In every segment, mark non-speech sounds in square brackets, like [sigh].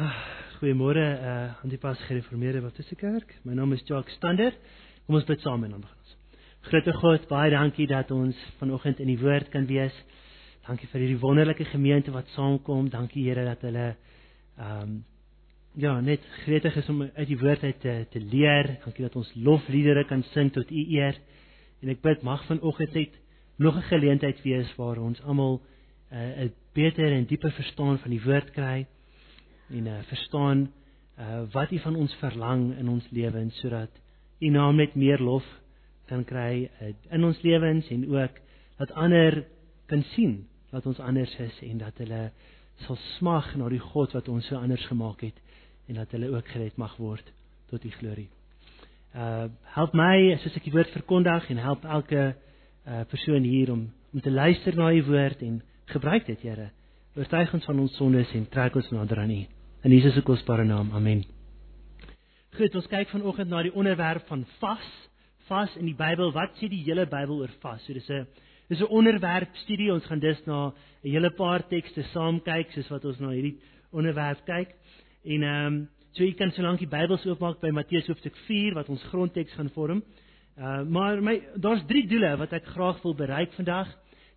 Goeiemôre uh aan die pas gereformeerde Baptiste Kerk. My naam is Jacques Stander. Kom ons bid saam en dan begin ons. Grote God, baie dankie dat ons vanoggend in die woord kan wees. Dankie vir hierdie wonderlike gemeente wat saamkom. Dankie Here dat hulle ehm um, ja, net gretig is om uit die woord uit te te leer. Dankie dat ons lofliedere kan sing tot U eer. En ek bid mag vanoggend net nog 'n geleentheid wees waar ons almal uh, 'n beter en dieper verstaan van die woord kry en uh, verstaan uh, wat U van ons verlang in ons lewens sodat U naam net meer lof kan kry uh, in ons lewens en ook dat ander kan sien wat ons anders is en dat hulle sal smag na die God wat ons so anders gemaak het en dat hulle ook gered mag word tot U glorie. Uh help my as ek die woord verkondig en help elke uh persoon hier om om te luister na U woord en gebruik dit Here. Oortuig ons van ons sondes en trek ons nader aan U. In Jesus se kosbare naam. Amen. Goed, ons kyk vanoggend na die onderwerp van vas. Vas in die Bybel. Wat sê die hele Bybel oor vas? So dis 'n dis 'n onderwerp studie. Ons gaan dus na 'n hele paar tekste saam kyk soos wat ons na hierdie onderwerp kyk. En ehm um, so jy kan solank die Bybels oopmaak by Matteus hoofstuk 4 wat ons grondteks gaan vorm. Uh maar my daar's drie doele wat ek graag wil bereik vandag.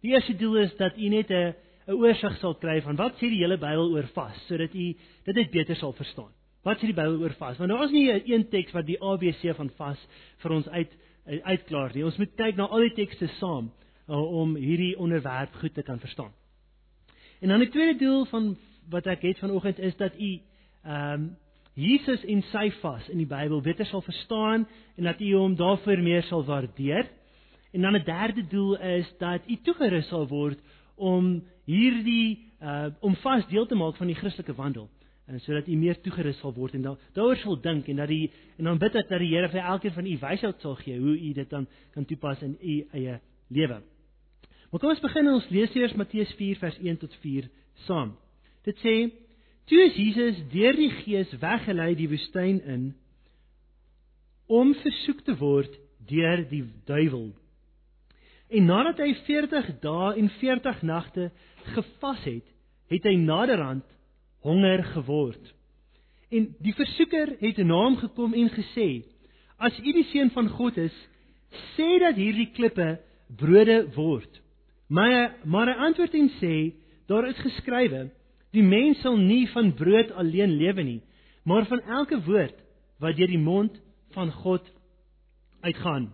Die eerste doel is dat u net 'n 'n oorsig sal kry van wat sê die hele Bybel oor vas sodat u dit net beter sal verstaan. Wat sê die Bybel oor vas? Want daar is nie een teks wat die ABC van vas vir ons uit uitklaar nie. Ons moet kyk na al die tekste saam uh, om hierdie onderwerp goed te kan verstaan. En dan die tweede doel van wat ek het vanoggend is dat u ehm um, Jesus en sy vas in die Bybel beter sal verstaan en dat u hom daarvoor meer sal waardeer. En dan 'n derde doel is dat u toegerus sal word om hierdie uh om vas deel te maak van die Christelike wandel en sodat u meer toegerus sal word en daaroor sal dink en dat die en dan bid ek dat die Here vir elkeen van u wysheid sal gee hoe u dit dan kan toepas in u eie lewe. Maar kom ons begin ons lees eers Matteus 4 vers 1 tot 4 saam. Dit sê: Toe is Jesus deur die Gees weggelei die woestyn in om versoek te word deur die duiwel. En nadat hy 40 dae en 40 nagte gevas het, het hy naderhand honger geword. En die versoeker het na hom gekom en gesê: "As u die seun van God is, sê dat hierdie klippe brode word." Maar maar hy antwoord en sê: "Daar is geskrywe: Die mens sal nie van brood alleen lewe nie, maar van elke woord wat deur die mond van God uitgaan."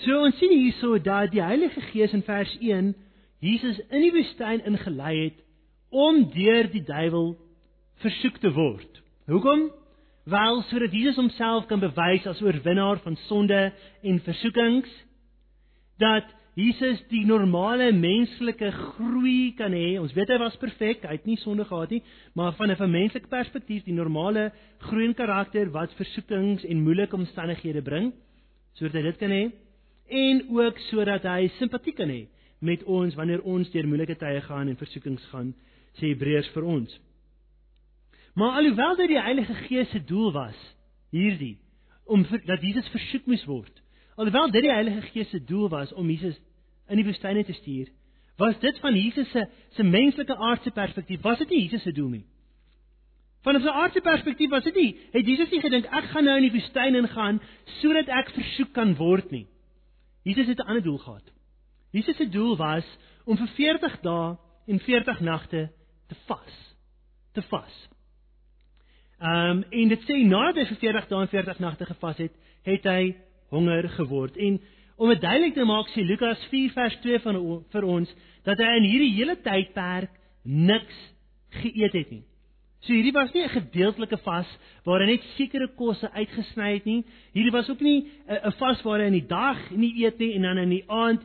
So ons sien hierso dat die Heilige Gees in vers 1 Jesus in die woestyn ingelei het om deur die duiwel versoek te word. Hoekom? Wel sodat Jesus homself kan bewys as oorwinnaar van sonde en versoekings dat Jesus die normale menslike groei kan hê. Ons weet hy was perfek, hy het nie sonde gehad nie, maar van 'n menslike perspektief die normale groei in karakter wat versoekings en moeilike omstandighede bring, sodat hy dit kan hê en ook sodat hy simpatie kan hê met ons wanneer ons deur moeilike tye gaan en versoekings gaan, sê Hebreërs vir ons. Maar alhoewel dit die Heilige Gees se doel was hierdie om vir, dat Jesus versoek moes word. Alhoewel dit die Heilige Gees se doel was om Jesus in die woestyn te stuur, was dit van Jesus se se menslike aardse perspektief, was dit nie Jesus se doel nie. Van 'n aardse perspektief was dit nie, het Jesus nie gedink ek gaan nou in die woestyn ingaan sodat ek versoek kan word nie. Jesus het 'n ander doel gehad. Jesus se doel was om vir 40 dae en 40 nagte te vas. Te vas. Ehm um, en dit sê nadat hy vir 40 dae en 40 nagte gevas het, het hy honger geword. En om dit duidelik te maak, sê Lukas 4 vers 2 van vir ons dat hy in hierdie hele tydperk niks geëet het nie. So hierdie was nie 'n gedeeltelike vas waar hy net sekere kosse uitgesny het nie. Hierdie was ook nie 'n vas waar hy in die dag nie eet nie en dan in die aand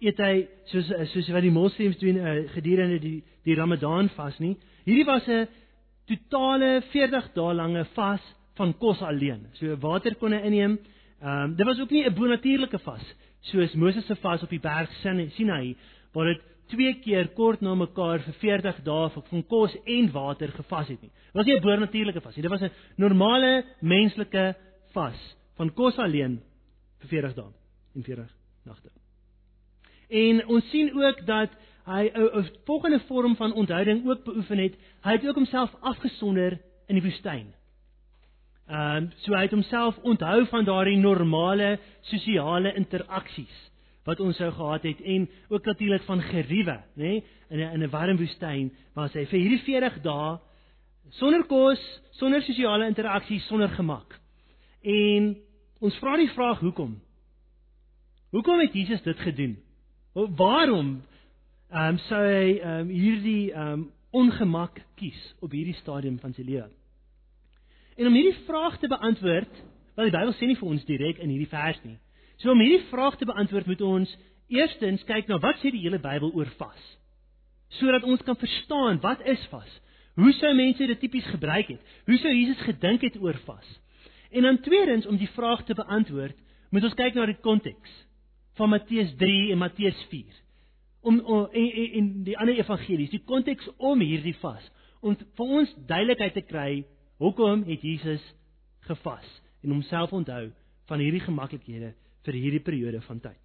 eet hy soos soos wat die moslems doen uh, gedurende die die Ramadan vas nie. Hierdie was 'n totale 40 dae lange vas van kos alleen. So water kon hy inneem. Ehm um, dit was ook nie 'n bonatuurlike vas soos Moses se vas op die berg Sinai waar dit twee keer kort na mekaar vir 40 dae van kos en water gevas het nie. Dit was nie 'n boernatuurlike vas nie. Dit was 'n normale menslike vas van kos alleen vir 40 dae en 40 nagte. En ons sien ook dat hy 'n volgende vorm van onthouding ook beoefen het. Hy het ook homself afgesonder in die woestyn. Ehm um, so hy het homself onthou van daardie normale sosiale interaksies wat ons sou gehad het en ook natuurlik van geriewe, nê, nee, in 'n in 'n warm woestyn waar hy vir hierdie 40 dae sonder kos, sonder sosiale interaksies, sonder gemak. En ons vra die vraag hoekom? Hoekom het Jesus dit gedoen? Waarom ehm um, sou hy ehm um, hierdie ehm um, ongemak kies op hierdie stadium van sy lewe? En om hierdie vraag te beantwoord, want die Bybel sê nie vir ons direk in hierdie vers nie. So om hierdie vraag te beantwoord, moet ons eerstens kyk na wat sê die hele Bybel oor vas. Sodat ons kan verstaan wat is vas? Hoe sou mense dit tipies gebruik het? Hoe sou Jesus gedink het oor vas? En dan tweedens om die vraag te beantwoord, moet ons kyk na die konteks van Matteus 3 en Matteus 4. Om, om en, en, en die ander evangelies, die konteks om hierdie vas om vir ons duidelikheid te kry Hoekom het Jesus gevas en homself onthou van hierdie gemaklikhede vir hierdie periode van tyd?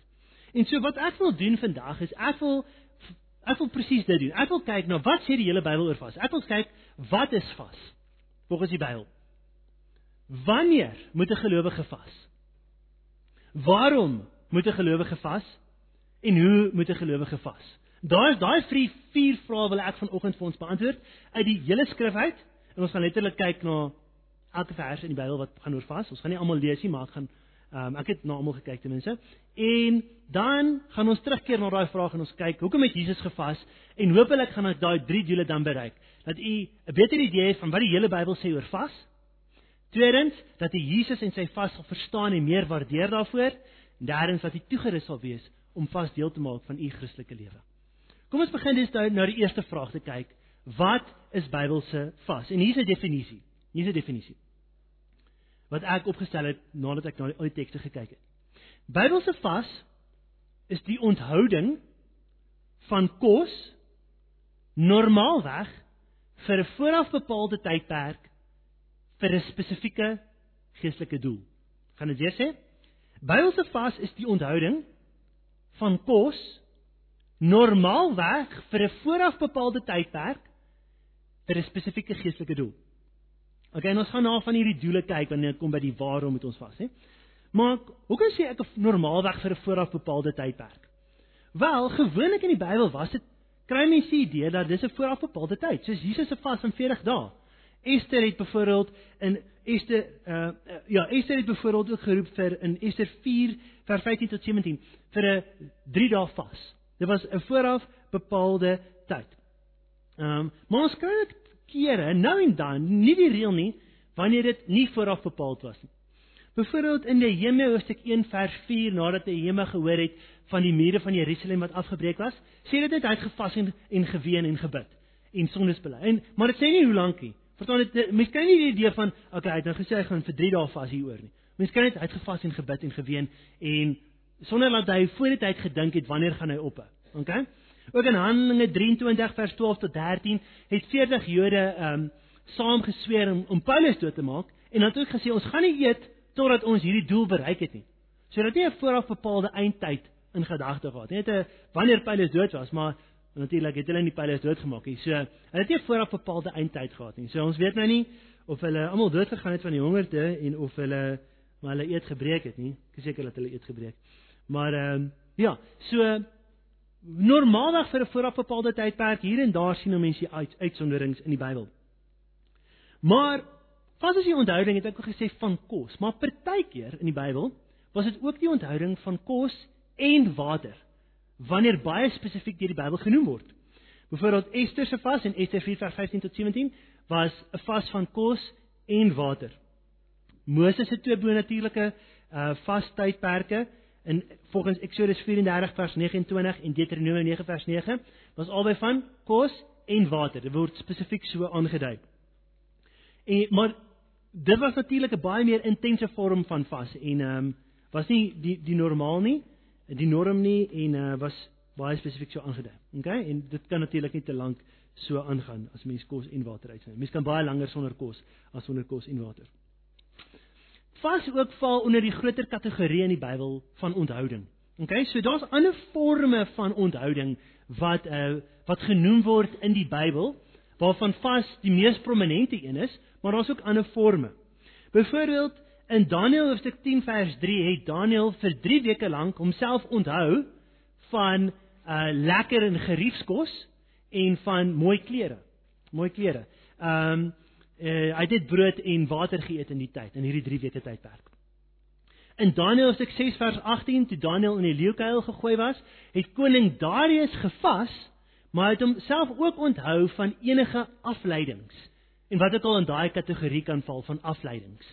En so wat ek wil doen vandag is ek wil ek wil presies dit doen. Ek wil kyk na wat sê die hele Bybel oor vas. Ek wil kyk wat is vas volgens die Bybel. Wanneer moet 'n gelowige vas? Waarom moet 'n gelowige vas? En hoe moet 'n gelowige vas? Daai daai vier vrae wil ek vanoggend vir ons beantwoord uit die hele skrif uit En ons gaan letterlik kyk na elke vers in die Bybel wat gaan oor vas. Ons gaan nie almal lees nie, maar ek gaan um, ek het na almal gekyk ten minste. En dan gaan ons terugkeer na daai vraag en ons kyk hoekom het Jesus gevas en hopelik gaan ons daai drie doele dan bereik. Dat u 'n beter idee het van wat die hele Bybel sê oor vas. Tweedens, dat u Jesus en sy vas sal verstaan en meer waardeer daarvoor. En derdens, dat u toegerus sal wees om vas deel te maak van u Christelike lewe. Kom ons begin dus nou na die eerste vraag te kyk wat is Bybelse vas? En hier's 'n definisie. Hier's 'n definisie. Wat ek opgestel het nadat ek na die tekste gekyk het. Bybelse vas is die onthouding van kos normaalweg vir 'n vooraf bepaalde tydperk vir 'n spesifieke geestelike doel. Gaan dit weer sê? Bybelse vas is die onthouding van kos normaalweg vir 'n vooraf bepaalde tydperk vir 'n spesifieke geestelike doel. Okay, ons gaan na van hierdie doele kyk wanneer dit kom by die waarom moet ons vas, hè? Maar hoe kan sê ek 'n normaalweg vir 'n vooraf bepaalde tydperk? Wel, gewoonlik in die Bybel was dit kry mense die idee dat dis 'n vooraf bepaalde tyd, soos Jesus se vas van 40 dae. Esther het byvoorbeeld in Esther uh, ja, Esther het byvoorbeeld ook geroep vir in Esther 4 vers 15 tot 17 vir 'n 3 dae vas. Dit was 'n vooraf bepaalde tyd. Ehm, um, maar ons dit kere nou en dan, nie die reël nie, wanneer dit nie vooraf bepaal was nie. Byvoorbeeld in Nehemia hoofstuk 1 vers 4 nadat Nehemia gehoor het van die mure van Jerusalem wat afgebreek was, sê dit net hy het gevas en, en geween en gebid en sondes bely. Maar dit sê nie hoe lank nie. Verstaan dit mense kry nie die idee van okay, hy het nou gesê hy gaan vir 3 dae vas hieroor nie. Mense kry net hy het gevas en gebid en geween en sonder dat hy voor die tyd gedink het wanneer gaan hy ophou. Okay? Ook in Handelinge 23 vers 12 tot 13 het 40 Jode ehm um, saam gesweer om, om Paulus dood te maak en dan het ook gesê ons gaan nie eet totdat ons hierdie doel bereik het nie. So dat nie 'n vooraf bepaalde eindtyd in gedagte gehad nie. Net 'n wanneer Paulus dood was, maar natuurlik het hulle nie Paulus doodgemaak nie. So hulle het nie 'n vooraf bepaalde eindtyd gehad nie. So ons weet nou nie of hulle almal dood gegaan het van die hongerte en of hulle maar hulle eet gebreek het nie. Ek is seker dat hulle eet gebreek. Maar ehm um, ja, so normaalweg vir 'n vooraf bepaalde tydperk hier en daar sien mense uit uitsonderings in die Bybel. Maar vas as jy onthouding het ek gesê van kos, maar partykeer in die Bybel was dit ook die onthouding van kos en water wanneer baie spesifiek deur die Bybel genoem word. Byvoorbeeld Ester se vas in Ester 4:15 tot 17 was 'n vas van kos en water. Moses se twee bonatuurlike uh vastydperke in volgens Eksodus 34 vers 29 en Deuteronomium 9 vers 9 was albei van kos en water. Dit word spesifiek so aangedui. En maar dit was natuurlik 'n baie meer intense vorm van vas en ehm um, was nie die die normaal nie, die norm nie en uh, was baie spesifiek so aangedui. Okay? En dit kan natuurlik nie te lank so aangaan as mens kos en water uitsny. Mens kan baie langer sonder kos as sonder kos en water vas ook val onder die groter kategorie in die Bybel van onthouding. Okay, so daar's ander forme van onthouding wat uh wat genoem word in die Bybel, waarvan vas die mees prominente een is, maar daar's ook ander forme. Byvoorbeeld in Daniël hoofstuk 10 vers 3 het Daniël vir 3 weke lank homself onthou van uh lekker en geriefskos en van mooi klere. Mooi klere. Ehm um, uh, hy het dit brood en water geëet in die tyd in hierdie 3 weke tydperk. In Daniël 6 vers 18 toe Daniël in die leeukuil gegooi was, het koning Darius gevas, maar het homself ook onthou van enige afleidings en wat ook al in daai kategorie kan val van afleidings.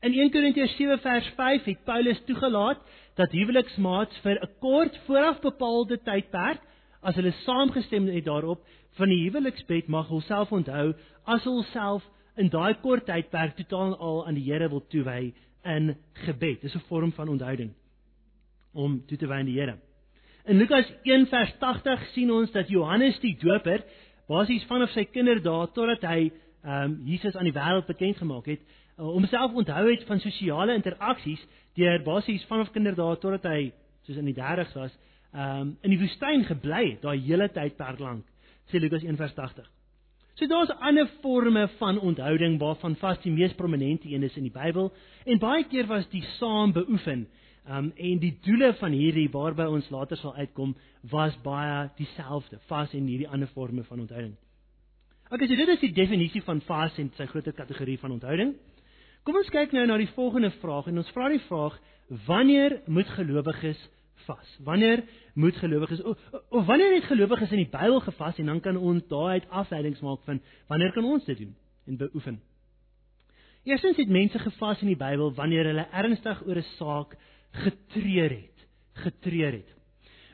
In 1 Korintiërs 7 vers 5 het Paulus toegelaat dat huweliksmaats vir 'n kort vooraf bepaalde tydperk as hulle saamgestem het daarop van die huweliksbed mag hulself onthou as hulself in daai kort tydperk totaal al aan die Here wil toewy in gebed. Dis 'n vorm van onthouding om toe te wy aan die Here. In Lukas 1:80 sien ons dat Johannes die Doper basies vanaf sy kinderdae totdat hy ehm um, Jesus aan die wêreld bekend gemaak het, uh, homself onthou het van sosiale interaksies deur basies vanaf kinderdae totdat hy soos in die 30's was, ehm um, in die woestyn gebly het daai hele tyd per lank. Sê Lukas 1:80. So daar's ander forme van onthouding waarvan vas die mees prominente een is in die Bybel en baie keer was die saam beoefen. Um en die doele van hierdie waarby ons later sal uitkom was baie dieselfde, vas en hierdie ander forme van onthouding. Okay, so dit is die definisie van vas en sy groter kategorie van onthouding. Kom ons kyk nou na die volgende vraag en ons vra die vraag: Wanneer moet gelowiges vas? Wanneer moet gelowiges of, of wanneer het gelowiges in die Bybel gevas en dan kan ons daaruit afleidings maak van wanneer kan ons dit doen en beoefen? Eerstens het mense gevas in die Bybel wanneer hulle ernstig oor 'n saak getreur het, getreur het.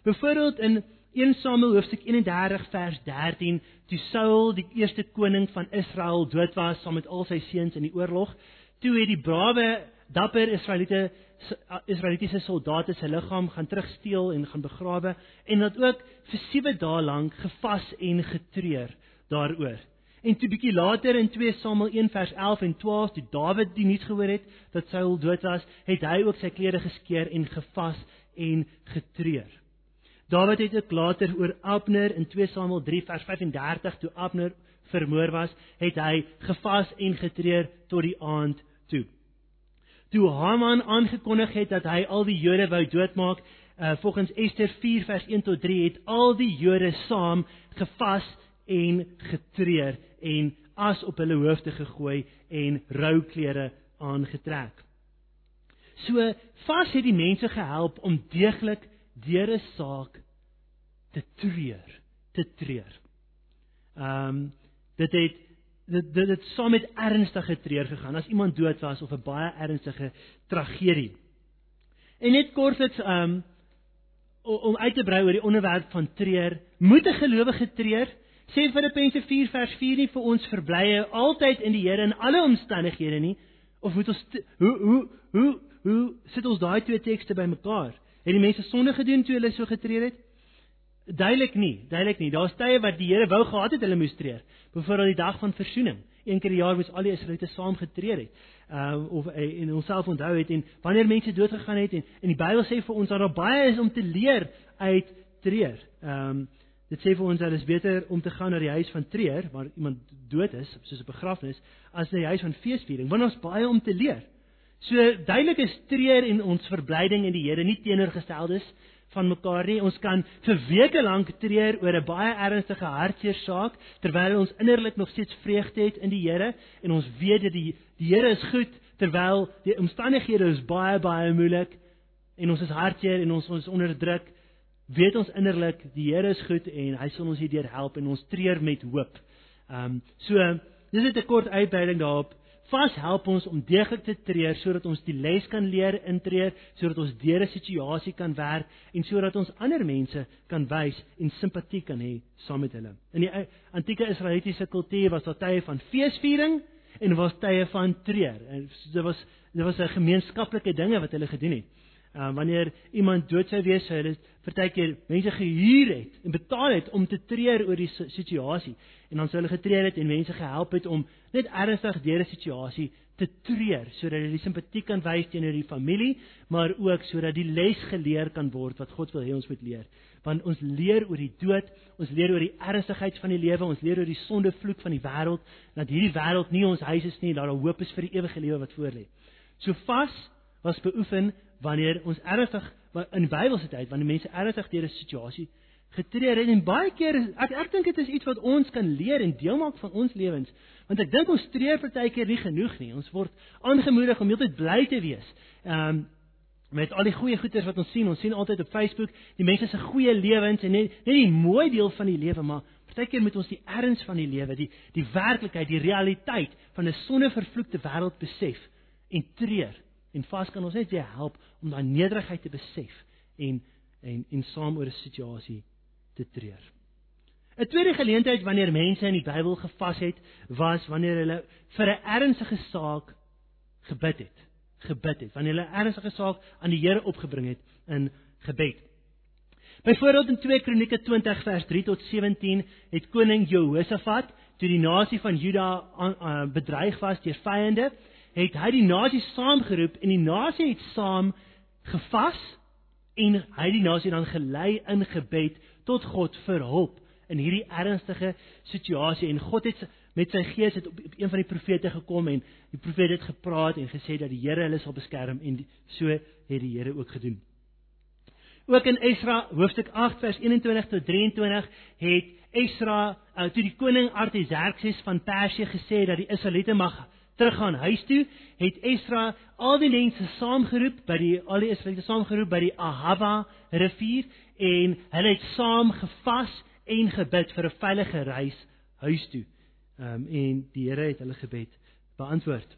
Byvoorbeeld in 1 Samuel hoofstuk 31 vers 13, toe Saul die eerste koning van Israel dood was saam met al sy seuns in die oorlog, toe het die brawe dapper Israeliete Israelitiese soldate se liggaam gaan terugsteel en gaan begrawe en dat ook vir 7 dae lank gevas en getreur daaroor. En toe bietjie later in 2 Samuel 1 vers 11 en 12 toe Dawid die nuus gehoor het dat Saul dood was, het hy ook sy klere geskeur en gevas en getreur. Dawid het ook later oor Abner in 2 Samuel 3 vers 35 toe Abner vermoor was, het hy gevas en getreur tot die aand toe toe Haman aangekondig het dat hy al die Jode wou doodmaak, uh, volgens Ester 4 vers 1 tot 3 het al die Jode saam gevas en getreur en as op hulle hoofde gegooi en rouklere aangetrek. So vas het die mense gehelp om deeglik deur 'n saak te treur, te treur. Ehm um, dit het dit dit het saam met ernstige treur gegaan as iemand dood was of 'n baie ernstige tragedie. En net kortliks um om uit te brei oor die onderwerp van treur, moet 'n gelowige treur sê Filippense 4 vers 4 nie vir ons verblye altyd in die Here in alle omstandighede nie of moet ons hoe hoe hoe hoe sit ons daai twee tekste bymekaar? Het die mense sonde gedoen toe hulle so getreur het? Duidelik nie, duidelik nie. Daar's tye wat die Here wou gehad het hulle moes treur. Byvoorbeeld die dag van versoening. Een keer per jaar moes al die Israeliete saam getreur het. Uh of uh, en onsself onthou het en wanneer mense dood gegaan het en in die Bybel sê vir ons dat daar baie is om te leer uit treur. Ehm um, dit sê vir ons dat dit beter om te gaan na die huis van treur waar iemand dood is, soos 'n begrafnis, as na die huis van feesviering, want ons baie om te leer. So duidelik is treur en ons verblyding in die Here nie teenoorgesteld is van mekaar nie. Ons kan vir weke lank treur oor 'n baie ernstige hartseer saak terwyl ons innerlik nog steeds vreugde het in die Here en ons weet dat die die Here is goed terwyl die omstandighede is baie baie moeilik en ons is hartseer en ons ons onderdruk. Weet ons innerlik die Here is goed en hy sal ons hierdeur help en ons treur met hoop. Ehm um, so dis net 'n kort uitbreiding daarop vas help ons om deeglik te treur sodat ons die les kan leer intree, sodat ons deur 'n situasie kan werk en sodat ons ander mense kan wys en simpatie kan hê saam met hulle. In die antieke Israelitiese kultuur was daar tye van feesviering en was tye van treur. En dit was dit was 'n gemeenskaplike dinge wat hulle gedoen het. Uh, wanneer iemand dood sou wees, sou hulle partykeer mense gehuur het en betaal het om te treur oor die situasie. En dan sou hulle getreur het en mense gehelp het om net ernstig deur 'n situasie te treur sodat hulle simpatie kan wys teenoor die familie, maar ook sodat die les geleer kan word wat God wil hê ons moet leer. Want ons leer oor die dood, ons leer oor die ernstigheid van die lewe, ons leer oor die sondevloek van die wêreld, dat hierdie wêreld nie ons huis is nie, dat daar hoop is vir die ewige lewe wat voorlê. So vas was beoefen wanneer ons ernstig in Bybelse tyd wanneer mense ernstig deur 'n situasie getreur het en baie keer ek ek dink dit is iets wat ons kan leer en deel maak van ons lewens want ek dink ons treur partykeer nie genoeg nie. Ons word aangemoedig om heeltyd bly te wees um, met al die goeie goeders wat ons sien. Ons sien altyd op Facebook die mense se goeie lewens en net net die mooi deel van die lewe maar partykeer moet ons die erns van die lewe die die werklikheid die realiteit van 'n sonnevervloekte wêreld besef en treur En vas kan ons net weer help om daai nederigheid te besef en en en saam oor 'n situasie te treur. 'n Tweede geleentheid wanneer mense in die Bybel gevas het, was wanneer hulle vir 'n ernstige saak gebid het. Gebid het wanneer hulle 'n ernstige saak aan die Here opgebring het in gebed. Byvoorbeeld in 2 Kronieke 20 vers 3 tot 17 het koning Jehoshafat toe die nasie van Juda bedreig was deur vyande het hy die nasie saamgeroep en die nasie het saam gevas en hy die nasie dan gelei in gebed tot God vir hulp in hierdie ernstige situasie en God het met sy gees het op een van die profete gekom en die profeet het gepraat en gesê dat die Here hulle sal beskerm en so het die Here ook gedoen. Ook in Esra hoofstuk 8 vers 21 tot 23 het Esra uh, toe die koning Artaxerxes van Persië gesê dat die Israeliete mag teruggaan huis toe, het Esra al die mense saamgeroep by die al die Israeliete saamgeroep by die Ahava rivier en hulle het saam gevas en gebid vir 'n veilige reis huis toe. Ehm um, en die Here het hulle gebed beantwoord.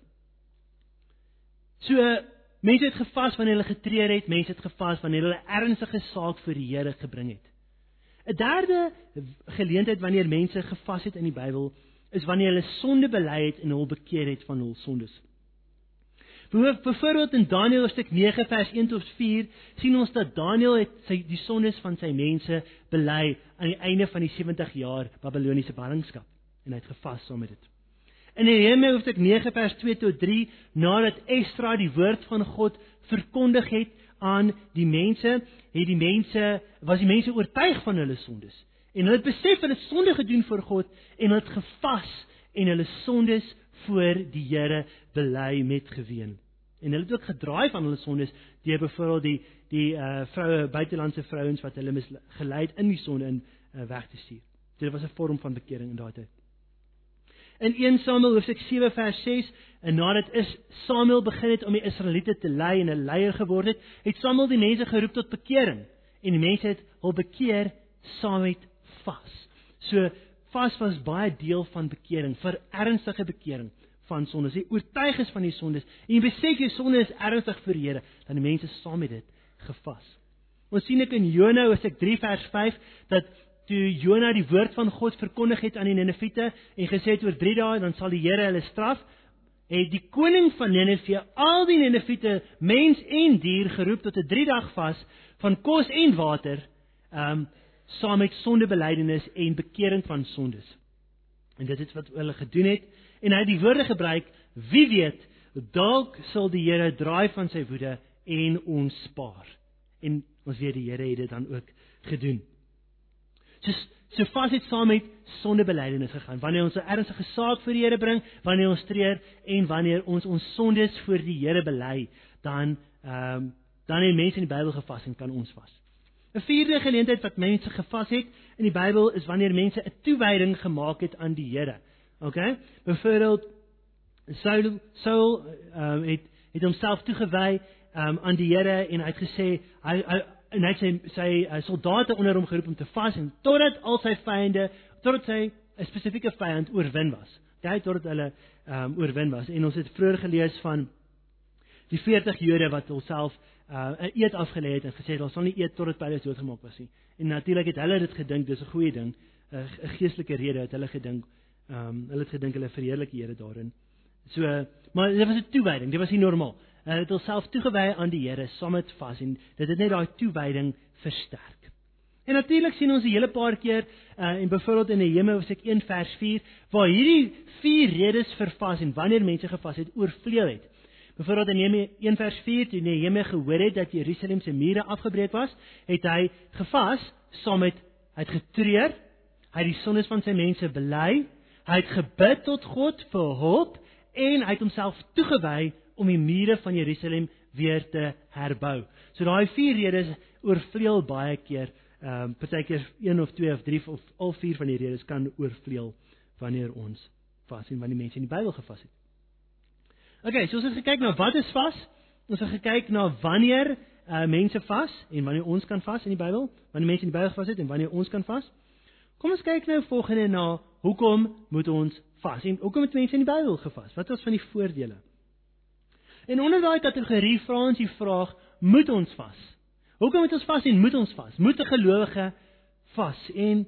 So mense het gevas wanneer hulle getreur het, mense het gevas wanneer hulle ernstige saak vir die Here gebring het. 'n Derde geleentheid wanneer mense gevas het in die Bybel is wanneer hulle sonde bely het en hul bekeer het van hul sondes. Byvoorbeeld in Daniël hoofstuk 9 vers 1 tot 4 sien ons dat Daniël het sy die sondes van sy mense bely aan die einde van die 70 jaar Babiloniese ballingskap en hy het gevas saam met dit. In Nehemia hoofstuk 9 vers 2 tot 3 nadat Esdra die woord van God verkondig het aan die mense, het die mense was die mense oortuig van hulle sondes En hulle het besef hulle sonde gedoen voor God en hulle het gevas en hulle sondes voor die Here bely met geween. En hulle het ook gedraai van hulle sondes deur byvoorbeeld die die uh vroue buitelandse vrouens wat hulle misgelei het in die sonde in uh, weg te stuur. Dit was 'n vorm van bekering in daai tyd. In 1 Samuel hoofstuk 7 vers 6 en nadat is Samuel begin het om die Israeliete te lei en 'n leier geword het, het Samuel die mense geroep tot bekering en die mense het hul bekeer saam met vas. So vas was baie deel van bekering, vir ernstige bekering van sondes. Jy oortuig is van die sondes en jy besef jou sonde is ernstig vir die Here, dan die mense saam met dit gevas. Ons sien ek in Jona hoofstuk 3 vers 5 dat toe Jona die woord van God verkondig het aan die Nineviete en gesê het oor 3 dae dan sal die Here hulle straf, het die koning van Nineve al die Nineviete, mens en dier geroep tot 'n 3 dag vas van kos en water. Ehm um, saam met sondebelydenis en bekering van sondes. En dit is wat hulle gedoen het en hy het die woorde gebruik: Wie weet, dalk sal die Here draai van sy woede en ons spaar. En ons weet die Here het dit dan ook gedoen. So so vas het saam met sondebelydenis gegaan. Wanneer ons 'n ernstige saak voor die Here bring, wanneer ons treur en wanneer ons ons sondes voor die Here bely, dan ehm um, dan het mense in die Bybel gevas en kan ons vas. 'n Vierde geleentheid wat mense gevas het in die Bybel is wanneer mense 'n toewyding gemaak het aan die Here. OK? Byvoorbeeld Saul Saul um, het het homself toegewy um, aan die Here en hy het gesê hy, hy en hy het sy sy uh, soldate onder hom geroep om te vas en totdat al sy vyande totdat hy 'n spesifieke vyand oorwin was. Daai totdat hulle um, oorwin was. En ons het vroeër gelees van die 40 Jode wat hulself uh 'n eed afgelê het en gesê hulle sal nie eet totdat Paulus doodgemaak was nie. En natuurlik het hulle dit gedink dis 'n goeie ding, 'n geestelike rede het hulle gedink. Ehm um, hulle het gedink hulle verheerlik die Here daarin. So, maar dit was 'n toewyding, dit was nie normaal. Hulle het hulself toegewy aan die Here saam met vas en dit het net daai toewyding versterk. En natuurlik sien ons 'n hele paar keer uh, en byvoorbeeld in Nehemia hoofstuk 1 vers 4 waar hierdie vier redes vir vas en wanneer mense gevas het oorvleuel het. Byvoorbeeld in Nehemia 1 vers 4 toe Nehemia gehoor het dat Jerusalem se mure afgebreek was, het hy gevas saam met hy het getreur, hy het die sondes van sy mense bely, hy het gebid tot God vir hulp en hy het homself toegewy om die mure van Jerusalem weer te herbou. So daai vier redes oorvleuel baie keer Ehm um, partykeer een of twee of drie of al vier van die redes kan oorvleuel wanneer ons vas en wanneer mense in die Bybel gevas het. Okay, so ons het gekyk na wat is vas? Ons het gekyk na wanneer uh, mense vas en wanneer ons kan vas in die Bybel, wanneer mense in die Bybel gevas het en wanneer ons kan vas. Kom ons kyk nou volgende na hoekom moet ons vas? En hoekom het mense in die Bybel gevas? Wat is van die voordele? En onder daai kategorie vra ons die vraag, moet ons vas? Hoekom moet ons vas en moet ons vas? Moet 'n gelowige vas? En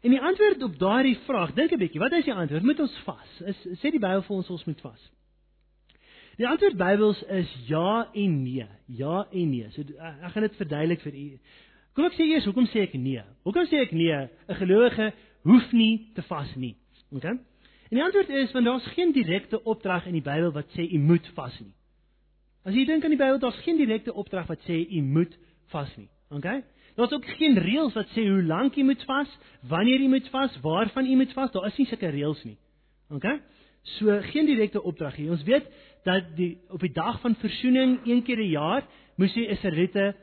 en die antwoord op daardie vraag, dink 'n bietjie, wat is die antwoord? Moet ons vas? Is sê die Bybel vir ons ons moet vas? Die antwoord Bybels is ja en nee. Ja en nee. So ek gaan dit verduidelik vir u. Kom ek sê eers, hoekom sê ek nee? Hoekom sê ek nee? 'n Gelowige hoef nie te vas nie. OK? En die antwoord is want daar's geen direkte opdrag in die Bybel wat sê u moet vas nie. As jy dink aan die Bybel, daar's geen direkte opdrag wat sê u moet vas nie. OK? Daar's ook geen reëls wat sê hoe lank jy moet vas, wanneer jy moet vas, waarvan jy moet vas. Daar is nie sulke reëls nie. OK? So geen direkte opdrag hier. Ons weet dat die op die dag van versoening een keer 'n jaar moes die Israeliete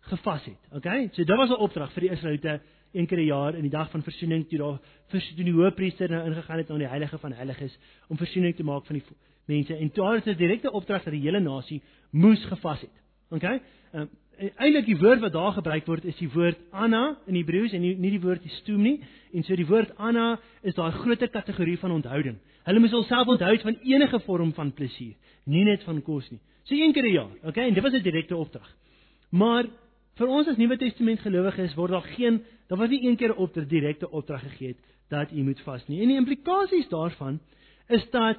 gevas het. OK? So dit was 'n opdrag vir die Israeliete een keer 'n jaar in die dag van versoening toe daar vir die hoëpriester nou ingegaan het na die heilige van heiliges om versoening te maak van die mense en daar is 'n direkte opdrag dat die hele nasie moes gevas het. OK? Um, Eintlik die woord wat daar gebruik word is die woord Anna in Hebreëus en nie, nie die woord stoom nie. En so die woord Anna is daai groter kategorie van onthouding. Hulle moes hulself onthou van enige vorm van plesier, nie net van kos nie. So een keer 'n jaar, okay? En dit was 'n direkte opdrag. Maar vir ons as Nuwe Testament gelowiges word daar geen daar word nie een keer 'n opdrag direkte opdrag gegee dat jy moet vas nie. En die implikasies daarvan is dat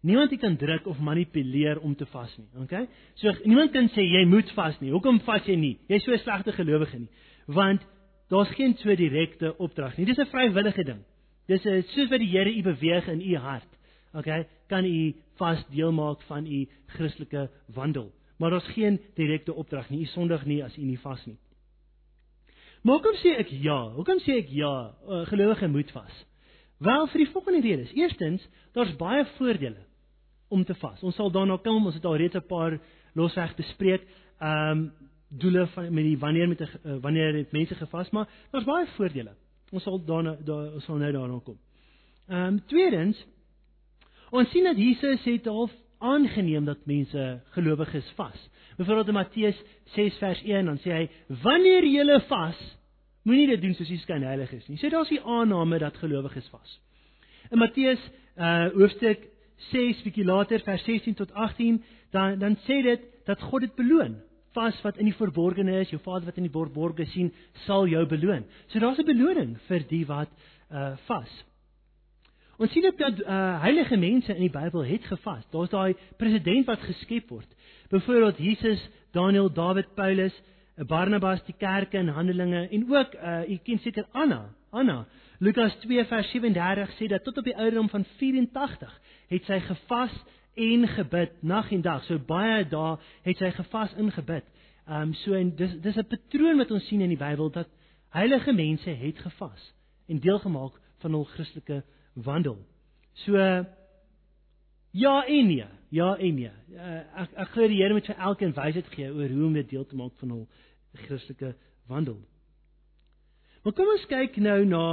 Niemand kan druk of manipuleer om te vas nie, okay? So niemand kan sê jy moet vas nie. Hoekom vas jy nie? Jy's so 'n slegte gelowige nie. Want daar's geen so direkte opdrag nie. Dis 'n vrywillige ding. Dis 'n soos wat die Here u beweeg in u hart. Okay? Kan u vas deel maak van u Christelike wandel. Maar daar's geen direkte opdrag nie. U sondig nie as u nie vas nie. Maar hoekom sê ek ja? Hoekom sê ek ja? Uh, gelowige moet vas. Wel vir die volgende redes. Eerstens, daar's baie voordele om te vas. Ons sal daarna kom, ons het al reeds 'n paar losweg bespreek. Ehm um, doele van met die wanneer met uh, wanneer het mense gevas, maar daar's baie voordele. Ons sal daarna daar ons sal nou daarna kom. Ehm um, tweedens ons sien dat Jesus het half aangeneem dat mense gelowiges vas. Byvoorbeeld in Matteus 6 vers 1 dan sê hy wanneer jy vas moenie dit doen soos jy skyn heilig is nie. Sê daar's die aanname dat gelowiges vas. In Matteus uh hoofstuk 6 bietjie later vers 16 tot 18 dan dan sê dit dat God dit beloon. Vas wat in die verborgene is, jou Vader wat in die borgborge sien, sal jou beloon. So daar's 'n beloning vir die wat uh vas. Ons sien ook dat uh heilige mense in die Bybel het gevas. Daar's daai president wat geskep word. Byvoorbeeld Jesus, Daniel, Dawid, Paulus, Barnabas, die kerke en Handelinge en ook uh u ken seker Anna, Anna. Lukas 2 vers 37 sê dat tot op die ouderdom van 84 het sy gevas en gebid nag en dag. So baie dae het sy gevas en gebid. Ehm um, so en dis dis 'n patroon wat ons sien in die Bybel dat heilige mense het gevas en deel gemaak van hul Christelike wandel. So ja en nee, ja en nee. Uh, ek ek glo die Here moet vir elkeen wysheid gee oor hoe om dit deel te maak van hul Christelike wandel. Maar kom ons kyk nou na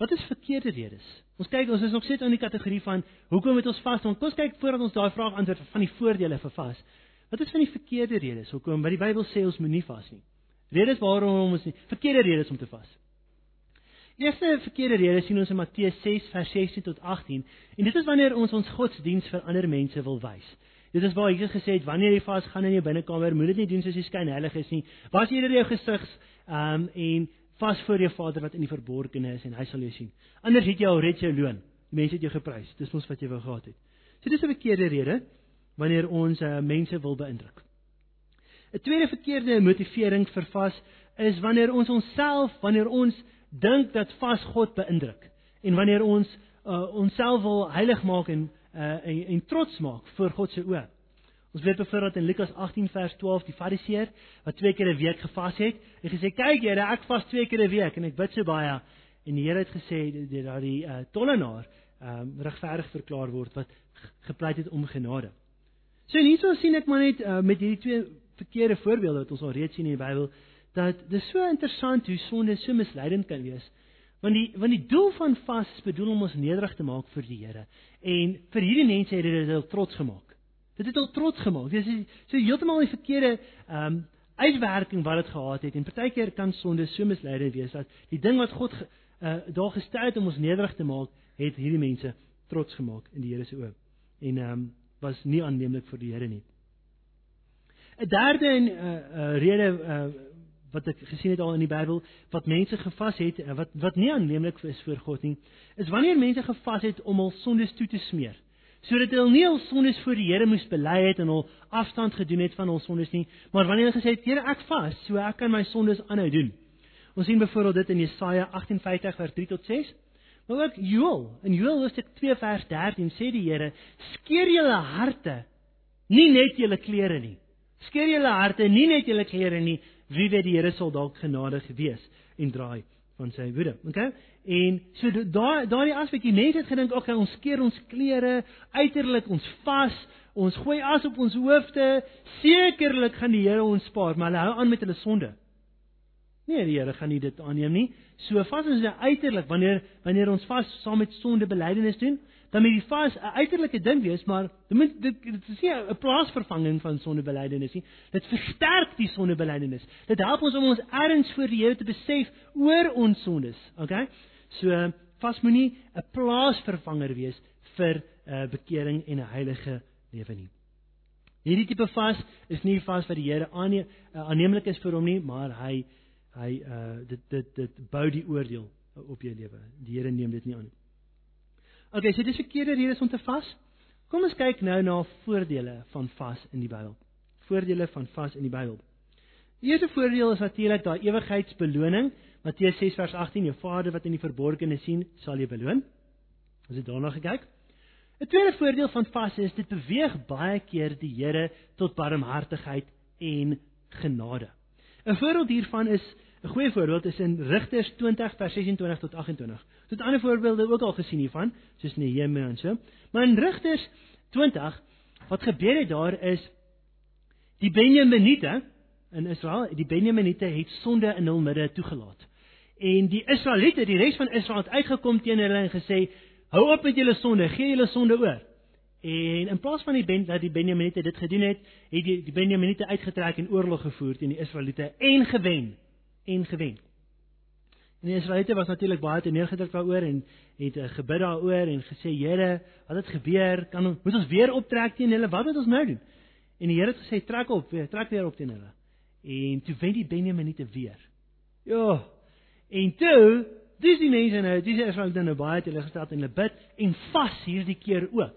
Wat is verkeerde redes? Ons kyk ons is nog steeds in die kategorie van hoekom moet ons vas? Ons kyk voordat ons daai vraag antwoord van die voordele vir vas. Wat is van die verkeerde redes? Hoekom? Want die Bybel sê ons moenie vas nie. Redes waarom ons nie verkeerde redes om te vas. Eerste verkeerde rede sien ons in Matteus 6 vers 16 tot 18 en dit is wanneer ons ons godsdiens vir ander mense wil wys. Dit is waar Jesus gesê het wanneer jy vas gaan in jou binnekamer, moet dit nie doen soos jy skyn heilig is nie. Was eerder jou gesigs ehm um, en vas voor jou Vader wat in die verborgene is en hy sal jou sien. Anders het jy al red jou loon. Die mense het jou geprys. Dis mos wat jy wou gehad het. So dis 'n verkeerde rede. wanneer ons uh, mense wil beïndruk. 'n Tweede verkeerde motivering vir vas is wanneer ons onsself, wanneer ons dink dat vas God beïndruk en wanneer ons uh, onsself wil heilig maak en, uh, en en trots maak voor God se oë. Ons weet byvoorbeeld in Lukas 18 vers 12 die Fariseer wat twee keer 'n week gevas het en gesê kyk Here ek vas twee keer 'n week en ek bid so baie en die Here het gesê dat daardie uh, tollenaar um, regverdig verklaar word wat gepleit het om genade. So hierso sien ek maar net uh, met hierdie twee verkeerde voorbeelde wat ons al reeds sien in die Bybel dat dit so interessant hoe sonde so misleidend kan wees. Want die want die doel van vas is bedoel om ons nederig te maak vir die Here. En vir hierdie mense het dit hulle trots gemaak. Dit het hulle trots gemaak. Dis so heeltemal die verkeerde ehm um, uitwerking wat dit gehad het. En partykeer kan sonde so misleidend wees dat die ding wat God uh, daar gestel het om ons nederig te maak, het hierdie mense trots gemaak in die Here se oë. En ehm um, was nie aanneemlik vir die Here nie. 'n Derde en 'n uh, uh, rede uh, wat ek gesien het al in die Bybel wat mense gevas het uh, wat wat nie aanneemlik is vir God nie, is wanneer mense gevas het om hul sondes toe te smeer sodat hulle nie hul sondes voor die Here moes bely het en hul afstand gedoen het van hul sondes nie, maar wanneer hulle gesê het, Here, ek vas, so ek kan my sondes aanhou doen. Ons sien byvoorbeeld dit in Jesaja 58 vers 3 tot 6. Maar ook Joël, in Joël hoofstuk 2 vers 13 sê die Here, skeer julle harte, nie net julle klere nie. Skeer julle harte, nie net julle klere nie. Wie weet die Here sal dalk genadig wees en draai van sy woede. Okay? En so daai daai aspek, die mense het gedink, okay, ons skeer ons klere, uiterlik ons vas, ons gooi as op ons hoofde, sekerlik gaan die Here ons spaar, maar hulle hou aan met hulle sonde. Nee, die Here gaan nie dit aanneem nie. So vas is uiterlik wanneer wanneer ons vas saam met sonde belydenis doen, dan moet die vas 'n uiterlike ding wees, maar dit moet dit, dit is nie 'n plaasvervanging van sondebelydenis nie. Dit versterk die sondebelydenis. Dit help ons om ons erns voor die Here te besef oor ons sondes, okay? So vas moenie 'n plaasvervanger wees vir 'n uh, bekering en 'n heilige lewe nie. Hierdie tipe vas is nie vas wat die Here aanneem uh, aanneemlik is vir hom nie, maar hy hy uh dit dit dit bou die oordeel op jou lewe. Die Here neem dit nie aan nie. Okay, so dis verkeerde redes om te vas. Kom ons kyk nou na voordele van vas in die Bybel. Voordele van vas in die Bybel. Die eerste voordeel is natuurlik daai ewigheidsbeloning. Matteus 6 vers 18: Jou Vader wat in die verborgene sien, sal jou beloon. As jy daarna gekyk. 'n Tweede voordeel van vas is dit beweeg baie keer die Here tot barmhartigheid en genade. 'n Voorbeeld hiervan is 'n goeie voorbeeld is in Rigters 20 vers 26 tot 28. Dit het ander voorbeelde ook al gesien hiervan, soos Nehemia en so. Maar in Rigters 20 wat gebeur het daar is die Benjaminite in Israel, die Benjaminite het sonde in hul midde toegelaat. En die Israeliete, die res van Israel het uitgekom teen hulle en gesê: "Hou op met julle sonde, gee julle sonde oor." En in plaas van die ben dat die Benjaminite dit gedoen het, het die, die Benjaminite uitgetrek en oorlog gevoer teen die Israeliete en gewen en gewen. En die Israeliete was natuurlik baie te neergedruk daaroor en het uh, gebid daaroor en gesê Here, wat het gebeur? Kan ons moet ons weer optrek teen hulle? Wat moet ons nou doen? En die Here het gesê trek op, weer, trek weer op teen hulle. En toe wen die Benjaminite weer. Ja. En toe, dis die mense nou, dis Israeliete nou baie teleurgestel en hulle bid en vas hierdie keer ook.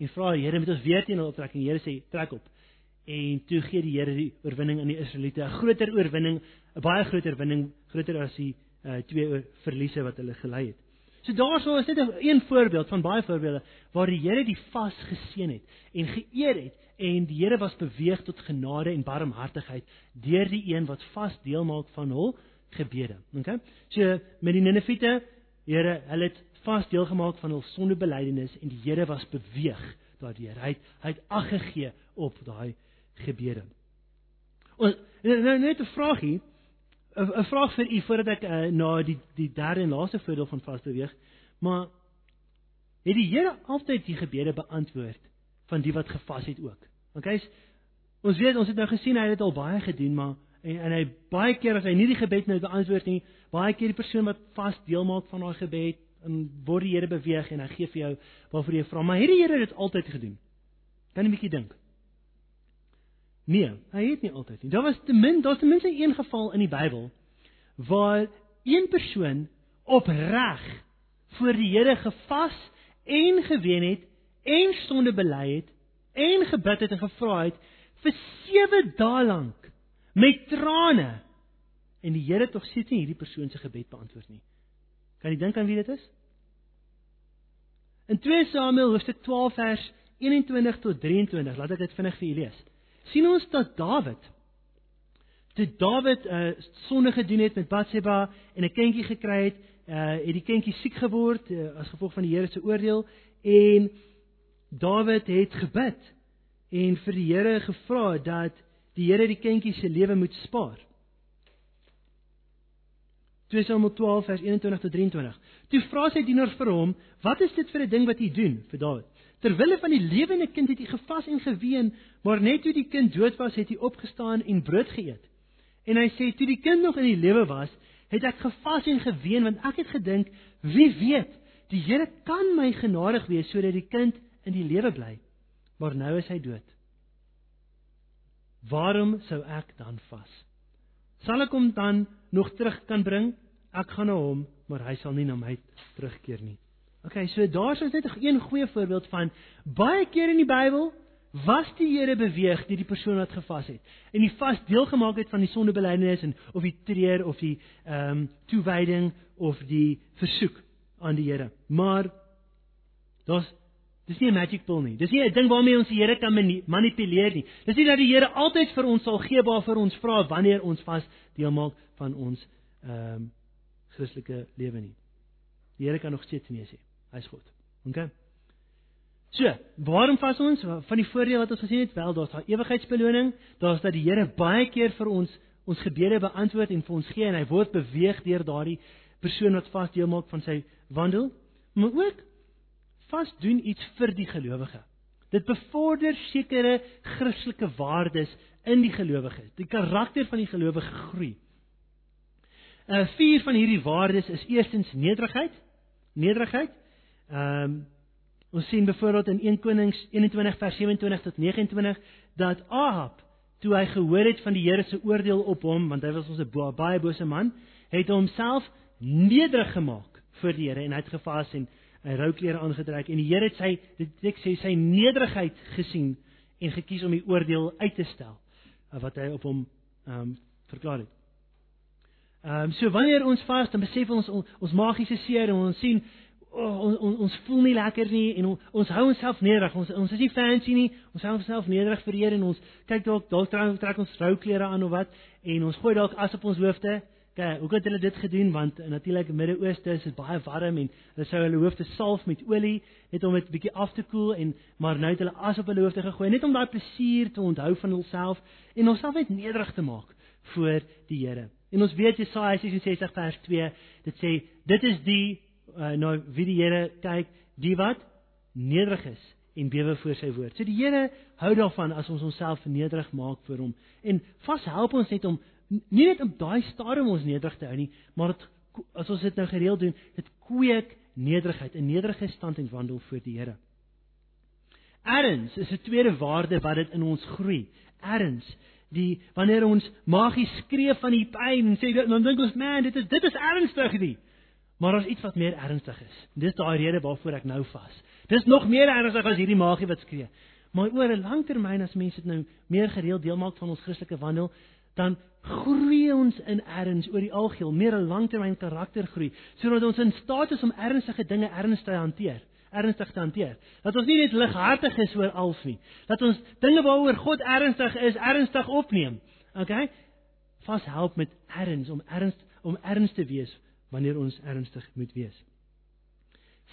En vra die Here moet ons weer teen hulle optrek en die Here sê trek op. En toe gee die Here die oorwinning aan die Israeliete, 'n groter oorwinning 'n baie groter winning, groter as die uh, twee verliese wat hulle gelei het. So daarso is dit 'n een voorbeeld van baie voorbeelde waar die Here die vas geseën het en geëer het en die Here was beweeg tot genade en barmhartigheid deur die een wat vas deel maak van hul gebede. Okay? So met die Niniviete, Here, hulle het vas deel gemaak van hul sondebelydenis en die Here was beweeg daardeur. Hy het, hy het ag gegee op daai gebede. Ons nou net 'n vraagie 'n vraag vir u voordat ek uh, na die die derde en laaste voordeel van vas beweeg. Maar het die Here altyd die gebede beantwoord van die wat gevas het ook? Kyk, ons weet ons het nou gesien hy het dit al baie gedoen, maar en, en hy baie keer as hy nie die gebed nou beantwoord nie, baie keer die persoon wat vas deel maak van daai gebed en word die Here beweeg en hy gee vir jou waarvoor jy vra, maar het die Here dit altyd gedoen? Kan 'n bietjie dink? Nee, hy het nie altyd nie. Daar was ten min, daar's ten minste een geval in die Bybel waar een persoon opreg voor die Here gevas en gewen het en sonde bely het en gebid het en gevra het vir 7 dae lank met trane en die Here tog steeds nie hierdie persoon se gebed beantwoord nie. Kan jy dink aan wie dit is? In 2 Samuel hoofstuk 12 vers 21 tot 23, laat ek dit vinnig vir julle lees. sien ons dat Dawid toe Dawid 'n uh, sonde gedoen het met Batseba en 'n kindjie gekry het, uh, het die kindjie siek geword uh, as gevolg van die Here se oordeel en Dawid het gebid en vir die Here gevra dat die Here die kindjie se lewe moet spaar. 2 Samuel 12 vers 21 tot 23. Toe vra sy dienaar vir hom, "Wat is dit vir 'n ding wat jy doen?" vir Dawid. Terwille van die lewende kind het hy gevas en geween, maar net toe die kind dood was, het hy opgestaan en brood geëet. En hy sê toe die kind nog in die lewe was, het ek gevas en geween want ek het gedink, wie weet, die Here kan my genadig wees sodat die kind in die lewe bly. Maar nou is hy dood. Waarom sou ek dan vas? Sal ek hom dan nog terug kan bring? Ek gaan na hom, maar hy sal nie na my terugkeer nie. OK, so daar's net 'n een goeie voorbeeld van baie keer in die Bybel was die Here beweeg deur die persoon wat gevas het en die vas deel gemaak het van die sondebelydenis en of die treur of die ehm um, toewyding of die versoek aan die Here. Maar daar's Dis nie 'n magic pill nie. Dis nie 'n ding waarmee ons die Here kan manipuleer nie. Dis nie dat die Here altyd vir ons sal gee waarvoor ons vra wanneer ons vas deel maak van ons ehm um, Christelike lewe nie. Die Here kan nog steeds nee sê. Hy's goed. OK. So, waarom vas ons? Van die voordeel wat ons gesien het, wel, daar's daai ewigheidsbeloning, daar's dat die Here baie keer vir ons ons gebede beantwoord en vir ons gee en hy word beweeg deur daardie persoon wat vas deel maak van sy wandel. Maar ook vas doen iets vir die gelowige. Dit bevorder sekere Christelike waardes in die gelowige. Die karakter van die gelowige groei. Uh vier van hierdie waardes is eerstens nederigheid. Nederigheid. Ehm um, ons sien byvoorbeeld in 1 Konings 21 vers 27 tot 29 dat Ahab toe hy gehoor het van die Here se oordeel op hom, want hy was ons 'n baie bose man, het homself nederig gemaak voor die Here en hy het gevas en hy rou klere aangetrek en die Here het sy dit ek sê sy nederigheid gesien en gekies om die oordeel uit te stel uh, wat hy op hom ehm um, verklaar het. Ehm um, so wanneer ons vas dan besef ons ons, ons magiese seer en ons sien oh, ons, ons ons voel nie lekker nie en on, ons hou onsself nederig. Ons ons is nie fancy nie. Ons hou onsself nederig vir die Here en ons kyk dalk dalk trek ons rou klere aan of wat en ons gooi dalk as op ons hoofde Okay, hoe het hulle dit gedoen want natuurlik in Midde-Ooste is dit baie warm en hulle sou hulle hoofde salf met olie net om dit bietjie af te koel en maar nou het hulle as op hulle hoofde gegooi net om daai plesier te onthou van hulself en onsself net nederig te maak voor die Here. En ons weet Jesaja 66 vers 2, dit sê dit is die uh, nou wie die Here kyk, die wat nederig is en bewe voor sy woord. So die Here hou daarvan as ons onsself nederig maak voor hom. En vas help ons net om nie net op daai stadium ons nederig te hou nie, maar dit as ons dit nou gereeld doen, dit kweek nederigheid, 'n nederige stand en wandel voor die Here. Erns is 'n tweede waarde wat dit in ons groei. Erns die wanneer ons magies skree van die pyn en sê dan dink ons man dit is dit is ernstig nie maar daar's iets wat meer ernstig is dis daai rede waarvoor ek nou vas dis nog meer ernstig as hierdie magie wat skree maar oor 'n lang termyn as mense dit nou meer gereeld deel maak van ons Christelike wandel dan groei ons in erns oor die algeheel, meer 'n langtermyn karaktergroei, sodat ons in staat is om ernstige dinge ernstig te hanteer, ernstig te hanteer. Dat ons nie net lighartig is oor alles nie, dat ons dinge waaroor God ernstig is, ernstig opneem. Okay? Vas help met erns om erns om erns te wees wanneer ons ernstig moet wees.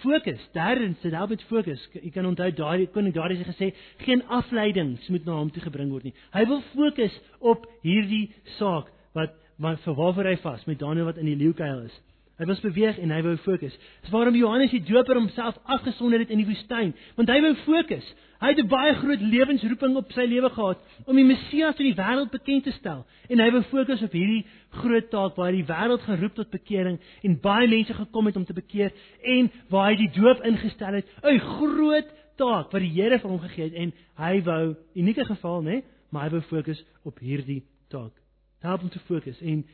Fokus, derdens, dit help met fokus. Jy kan onthou daai koning daardie het gesê geen afleidings moet na hom toe gebring word nie. Hy wil fokus op hierdie saak wat wat vir waarvoor hy vas met Daniël wat in die leeukuil is. Hy was beweeg en hy wou fokus. Dis waarom Johannes die Doper homself afgesonder het in die woestyn, want hy wou fokus. Hy het 'n baie groot lewensroeping op sy lewe gehad om die Messias aan die wêreld bekend te stel en hy wou fokus op hierdie groot taak waar hy die wêreld geroep tot bekering en baie mense gekom het om te bekeer en waar hy die doop ingestel het. 'n Groot taak wat die Here vir hom gegee het en hy wou unieke geval, né, maar hy wou fokus op hierdie taak. Help hom te fokus en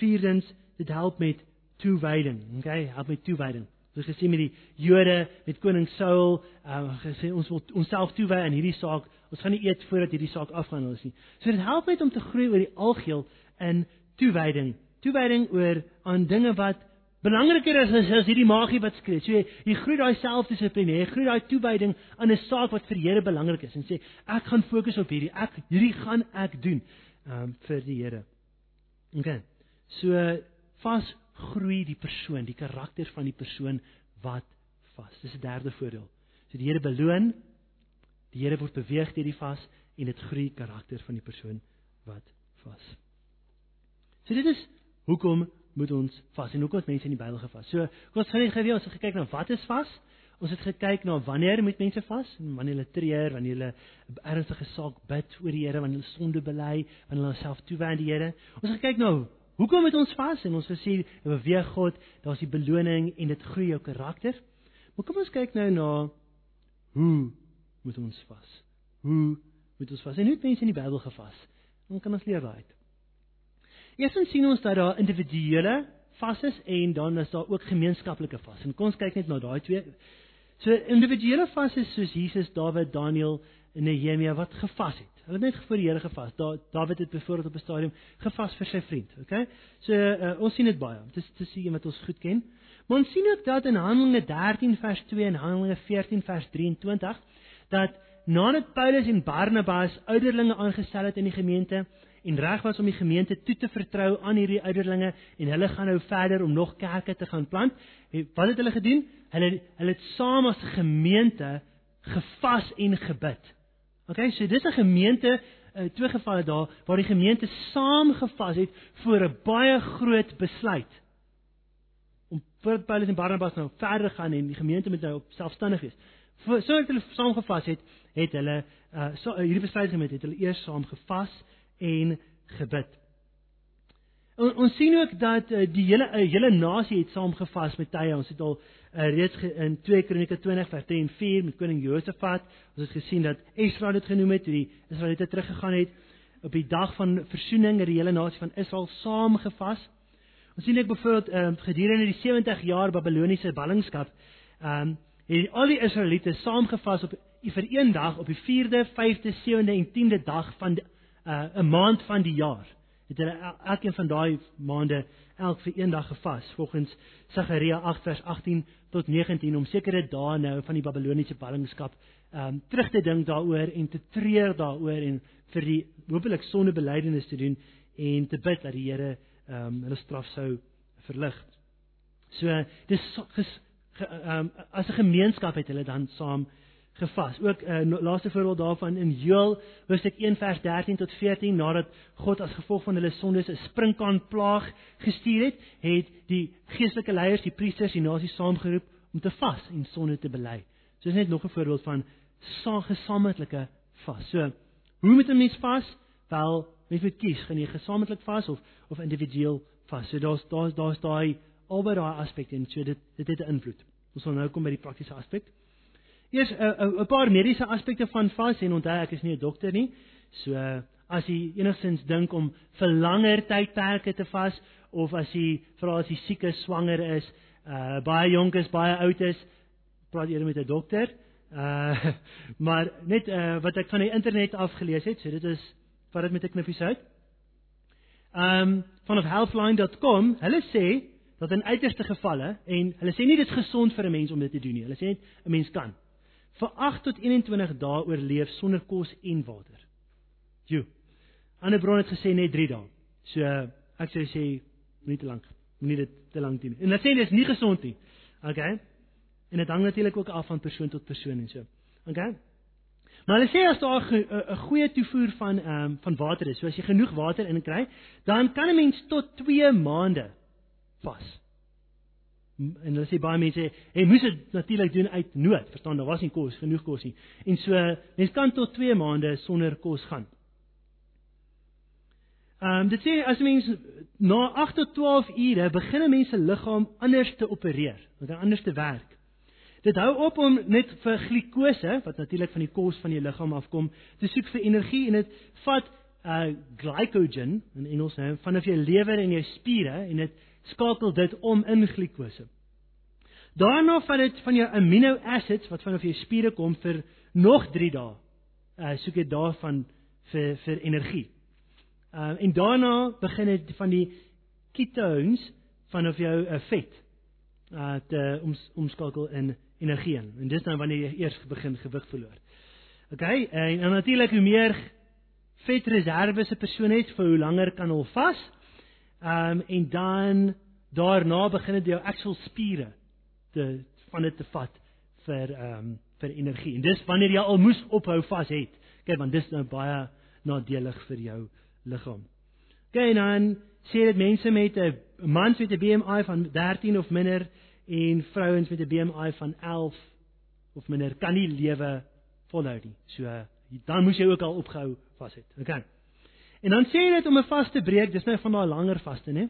vierdens dit help met toewyding. Okay, help met toewyding. Ons het gesien met die Jode, met koning Saul, uh, gesê ons wil onsself toewy aan hierdie saak. Ons gaan nie eet voordat hierdie saak afgehandel is nie. So dit help net om te groei oor die algeheel in toewyding. Toewyding oor aan dinge wat belangriker is as, as hierdie magie wat skree. So jy, jy groei daai selfdissipline, jy groei daai toewyding aan 'n saak wat vir die Here belangrik is en sê ek gaan fokus op hierdie. Ek hierdie gaan ek doen um, vir die Here. OK. So vas groei die persoon, die karakter van die persoon wat vas. Dis 'n derde voordeel. So die Here beloon, die Here word beweeg deur die vas en dit groei karakter van die persoon wat vas. So dit is hoekom moet ons vas en hoekom het mense in die Bybel gevas? So kom ons gaan gou ons het gekyk na wat is vas? Ons het gekyk na wanneer moet mense vas? Wanneer hulle treur, wanneer hulle 'n ernstige saak bid voor die Here, wanneer hulle sonde bely, wanneer hulle self toewy aan die Here. Ons het gekyk na hoekom moet ons vas en ons gesê beweeg God, daar's die beloning en dit groei jou karakter. Maar kom ons kyk nou na hoe moet ons vas? Hoe moet ons vas? En hoe het mense in die Bybel gevas? Dan kan ons leer daai. Eerstens sien ons dat daar individuele vases en dan is daar ook gemeenskaplike vas. En kom ons kyk net na daai twee. So individuele vases soos Jesus, Dawid, Daniel en Nehemia wat gevas het. Hulle het net voor die Here gevas. Da Dawid het byvoorbeeld op 'n stadium gevas vir sy vriend, okay? So uh, ons sien dit baie. Dit is te sien wat ons goed ken. Maar ons sien ook dat in Handelinge 13 vers 2 en Handelinge 14 vers 23 dat nadat Paulus en Barnabas ouderlinge aangestel het in die gemeente, en reg was om die gemeente toe te vertrou aan hierdie ouderlinge en hulle gaan nou verder om nog kerke te gaan plant. Wat het hulle gedoen? Hulle hulle het saam as gemeente gevas en gebid. OK, so dis 'n gemeente uh, twee gevalle daar waar die gemeente saam gevas het vir 'n baie groot besluit. Om vir Paulus en Barnabas nou verder gaan en die gemeente moet nou op selfstandig wees. Voor sodat hulle saam gevas het, het hulle uh so hierdie besluit gemeente het hulle eers saam gevas en gebid. On, ons sien ook dat uh, die hele uh, hele nasie het saamgevas met tye. Ons het al uh, reeds in 2 Kronieke 20 vers 3 en 4 met koning Josafat, ons het gesien dat Esra dit genoem het, toe die Israeliete teruggegaan het op die dag van versoening, het die hele nasie van Israel saamgevas. Ons sien ek byvoorbeeld uh, gedurende die 70 jaar Babiloniese ballingskap, ehm um, het al die Israeliete saamgevas op vir een dag op die 4de, 5de, 7de en 10de dag van uh, 'n maand van die jaar. Het hulle elkeen van daai maande elk vir een dag gevas volgens Sagaria 8 vers 18 tot 19 om sekere dae nou van die Babiloniese ballingskap um terug te dink daaroor en te treur daaroor en vir die hopelik sondebelydenis te doen en te bid dat die Here um hulle straf sou verlig. So dis ges, ge, um as 'n gemeenskap het hulle dan saam gevas. Ook 'n uh, laaste voorbeeld daarvan in Joël hoofstuk 1 vers 13 tot 14 nadat God as gevolg van hulle sondes 'n sprinkaan plaag gestuur het, het die geestelike leiers, die priesters, die nasie saamgeroep om te vas en sonde te bely. So is net nog 'n voorbeeld van gesamentlike vas. So, hoe moet 'n mens vas? Wel, mens moet kies, gaan jy gesamentlik vas of of individueel vas. So daar's daar's daar's daai albei daai aspekte en so dit dit het 'n invloed. Ons sal nou kom by die praktiese aspek. Eers 'n uh, 'n paar mediese aspekte van vas en onthou ek is nie 'n dokter nie. So as jy enigstens dink om vir langer tydperke te vas of as jy vra as jy siek is, swanger is, uh baie jonk is, baie oud is, praat eerder met 'n dokter. Uh [laughs] maar net uh wat ek van die internet af gelees het, so dit is vat dit met 'n knippie sout. Um van of healthline.com, hulle sê dat in uiterste gevalle en hulle sê nie dit is gesond vir 'n mens om dit te doen nie. Hulle sê net 'n mens kan vir 8 tot 21 dae oorleef sonder kos en water. Jo. Ander bron het gesê net 3 dae. So ek sou sê nie te lank, moenie dit te lank doen. En hulle sê dit is nie gesond nie. Okay? En dit hang natuurlik ook af van persoon tot persoon en so. Okay? Maar hulle sê as daar 'n goeie toevoer van ehm um, van water is, so as jy genoeg water in kry, dan kan 'n mens tot 2 maande vas en hulle sê baie mense hy moes dit natuurlik doen uit nood verstaan daar was nie kos genoeg kos nie en so mens kan tot 2 maande sonder kos gaan. Ehm um, dit sê as mens na 8 tot 12 ure begin mense liggaam anders te opereer, wat anders te werk. Dit hou op om net vir glikose wat natuurlik van die kos van jou liggaam afkom te soek vir energie en dit vat uh glycogen in Engels nou vanaf jou lewer en jou spiere en dit skakel dit om in glikose. Daarna vat dit van jou amino acids wat vanaf jou spiere kom vir nog 3 dae. Uh soek jy daarvan vir vir energie. Uh en daarna begin dit van die ketones vanaf jou uh, vet uh te om, omskakel in energie in. En dis dan wanneer jy eers begin gewig verloor. OK, en, en natuurlik hoe meer vetreserwes 'n persoon het, vir hoe langer kan hulle vas. Ehm um, en dan daarna begin dit jou actual spiere te van dit te vat vir ehm um, vir energie. En dis wanneer jy al moes ophou vas het. Kyk, want dis nou baie nadelig vir jou liggaam. OK, dan sê dit mense met 'n mans met 'n BMI van 13 of minder en vrouens met 'n BMI van 11 of minder kan nie lewe volhou nie. So dan moes jy ook al opgehou vas het. OK. En dan sê dit om 'n vas te breek, dis nou van daai langer vaste, né?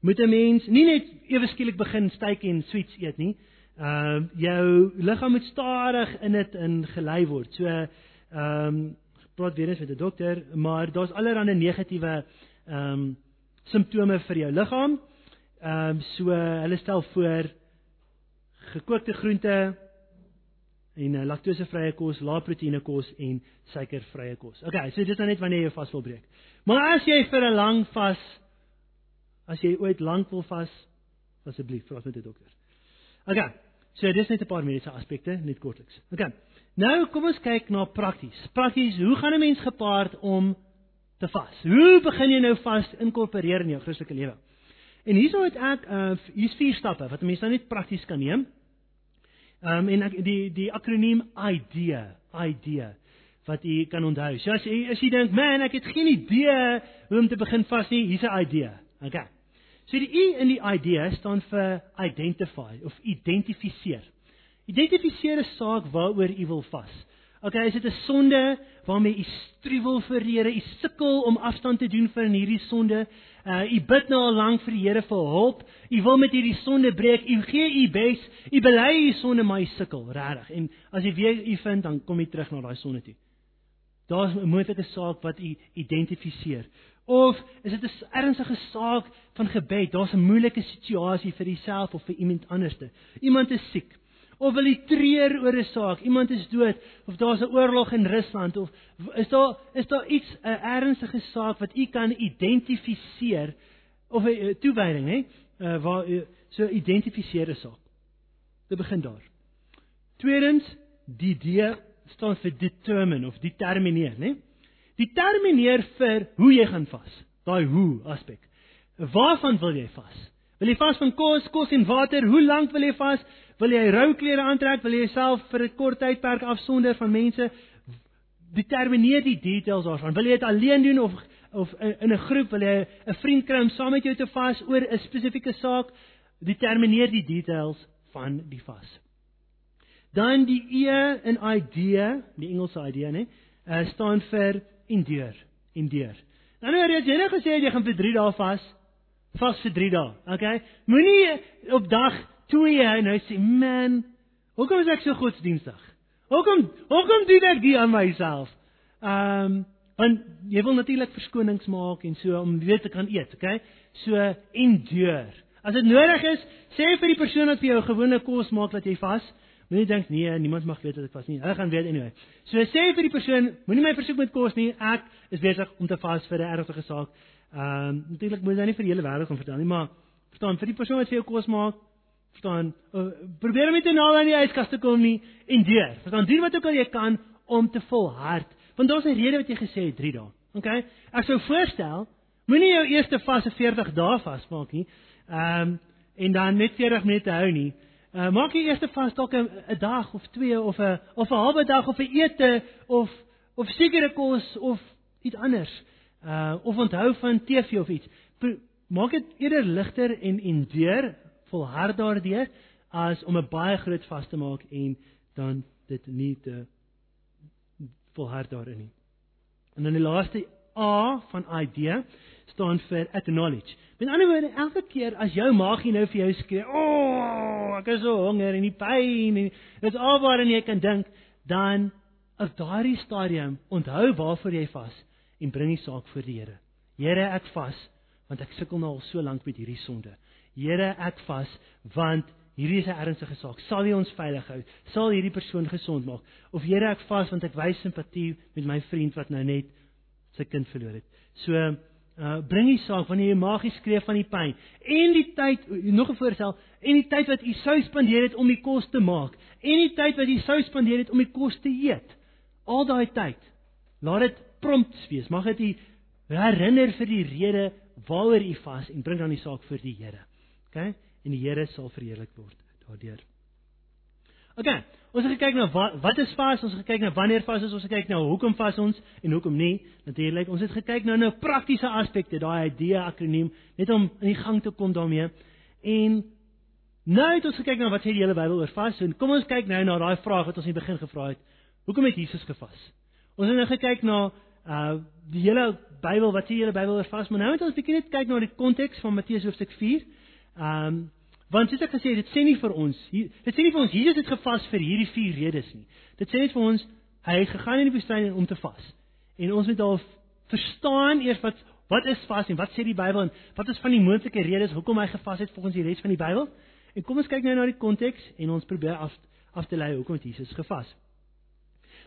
Moet 'n mens nie net ewe skielik begin styk en sweets eet nie. Ehm uh, jou liggaam moet stadig in dit ingelei word. So ehm um, praat weer eens met 'n dokter, maar daar's allerlei negatiewe ehm um, simptome vir jou liggaam. Ehm um, so hulle stel voor gekookte groente en uh, laktosevrye kos, lae proteïene kos en suikervrye kos. Okay, so dit is nou net wanneer jy vas wil breek. Maar as jy vir 'n lang vas as jy ooit lank wil vas, asseblief, vra met 'n dokter. Okay. So dis net 'n paar mediese aspekte, net kortliks. Okay. Nou kom ons kyk na prakties. Prakties, hoe gaan 'n mens gepaard om te vas? Hoe begin jy nou vas inkorporeer in jou Christelike lewe? En hierso het ek uh hier's vier stappe wat 'n mens nou net prakties kan neem. Ehm um, en ek, die die akroniem IDEA, IDEA wat jy kan onthou. So as jy as jy dink, "Man, ek het geen idee hoe om te begin vas nie," hier's 'n idee. Okay. So die I in die idea staan vir identify of identifiseer. Identifiseer 'n saak waaroor u wil vas. Okay, is dit 'n sonde waarmee u struwel vir Here, u sukkel om afstand te doen van hierdie sonde? Uh u bid nou al lank vir die Here vir hulp. U wil met hierdie sonde breek. U gee u bes. U bely u sonde, maar u sukkel, regtig. En as jy weer u vind, dan kom jy terug na daai sonde toe. Daar's 'n moontlike saak wat u identifiseer. Of is dit 'n ernstige saak van gebed? Daar's 'n moeilike situasie vir jouself of vir iemand anderste. Iemand is siek of wil jy treur oor 'n saak? Iemand is dood of daar's 'n oorlog in Rusland of is daar is daar iets 'n ernstige saak wat u kan identifiseer of 'n toewyding, hè? Uh, waar uh, so identifiseer 'n saak. Dit begin daar. Tweedens, die D staan vir determine of determineer, né? Determineer vir hoe jy gaan vas. Daai hoe aspek. Waarvan wil jy vas? Wil jy vas van kos, kos en water? Hoe lank wil jy vas? Wil jy rou klere aantrek? Wil jy jouself vir 'n kort tydperk afsonder van mense? Determineer die details daarvan. Wil jy dit alleen doen of of in 'n groep? Wil jy 'n vriend kry om saam met jou te vas oor 'n spesifieke saak? Determineer die details van die vas. Dan die E in idea, die Engelse idea, né? Uh, staan vir endure, endure. Nou nou het jy net gesê jy gaan vir 3 dae vas. Vas vir 3 dae. Okay? Moenie op dag twee en hy sê, "Man, hoekom is ek so godsdienstig? Hoekom hoekom doen ek dit aan myself?" Ehm, um, want jy wil natuurlik verskonings maak en so om weer te kan eet, okay? So endure. As dit nodig is, sê vir die persoon wat vir jou gewone kos maak dat jy vas. Moenie dink nee, niemand mag weet dat ek vas nie. Hulle gaan weet anyway. So sê vir die persoon, moenie my versoek met kos nie. Ek is besig om te vas vir 'n ernstige saak. Ehm um, natuurlik moet jy nie vir die hele wêreld gaan vertel nie, maar verstaan vir die persoon wat vir jou kos maak, verstaan, uh, probeer om nie te naby aan die yskas te kom nie en deur. Verstaan, doen wat ook al jy kan om te volhard. Want daar's 'n rede wat jy gesê het 3 dae. OK? Ek sou voorstel, moenie jou eerste vas 40 dae vasmaak nie. Ehm um, en dan net 40 minute hou nie. Uh, maak jy eers vas dalk 'n dag of twee of 'n of 'n halwe dag of 'n ete of of sekere kos of iets anders. Uh of onthou van TV of iets. Maak dit eerder ligter en en deur volhard daardeur as om 'n baie groot vas te maak en dan dit nie te volhard daarin nie. En dan die laaste A van idea staan vir acknowledge. Met ander woorde, elke keer as jou maagie nou vir jou skree, "O, oh, ek is so honger en die pyn en dit's al waarin jy kan dink," dan op daardie stadium onthou waarvoor jy vas en bring die saak voor die Here. Here, ek vas want ek sukkel nou al so lank met hierdie sonde. Here, ek vas want hierdie is 'n ernstige saak. Sal U ons veilig hou? Sal hierdie persoon gesond maak? Of Here, ek vas want ek wys simpatie met my vriend wat nou net sy kind verloor het. So, uh bring die saak wanneer jy magies skree van die pyn en die tyd nog 'n voorstel en die tyd wat u sou spandeer het om die kos te maak en die tyd wat u sou spandeer het om die kos te eet. Al daai tyd. Laat dit prompt wees. Mag dit u herinner vir die rede waaroor u vas en bring dan die saak voor die Here. OK? En die Here sal verheerlik word daardeur. OK. Ons het gekyk na wat wat is vas, ons het gekyk na wanneer vas is, ons het gekyk na hoekom vas ons en hoekom nie. Natuurlik, ons het gekyk na nou praktiese aspekte, daai idee akroniem, net om in die gang te kom daarmee. En nou het ons gekyk na wat sê die hele Bybel oor vas en kom ons kyk nou na daai vraag wat ons in die begin gevra het. Hoekom het Jesus gevas? Ons het nou gekyk na uh die hele Bybel, wat sê die hele Bybel oor vas, maar nou het ons bietjie net kyk na die konteks van Matteus hoofstuk 4. Ehm um, Want soos ek gesê het, dit sê nie vir ons, hier, dit sê nie vir ons Jesus het gevas vir hierdie vier redes nie. Dit sê net vir ons hy het gegaan in die woestyn om te vas. En ons moet al verstaan eers wat wat is vas en wat sê die Bybel en wat is van die moontlike redes hoekom hy gevas het volgens die res van die Bybel? En kom ons kyk nou na die konteks en ons probeer af af te lei hoekom het Jesus gevas.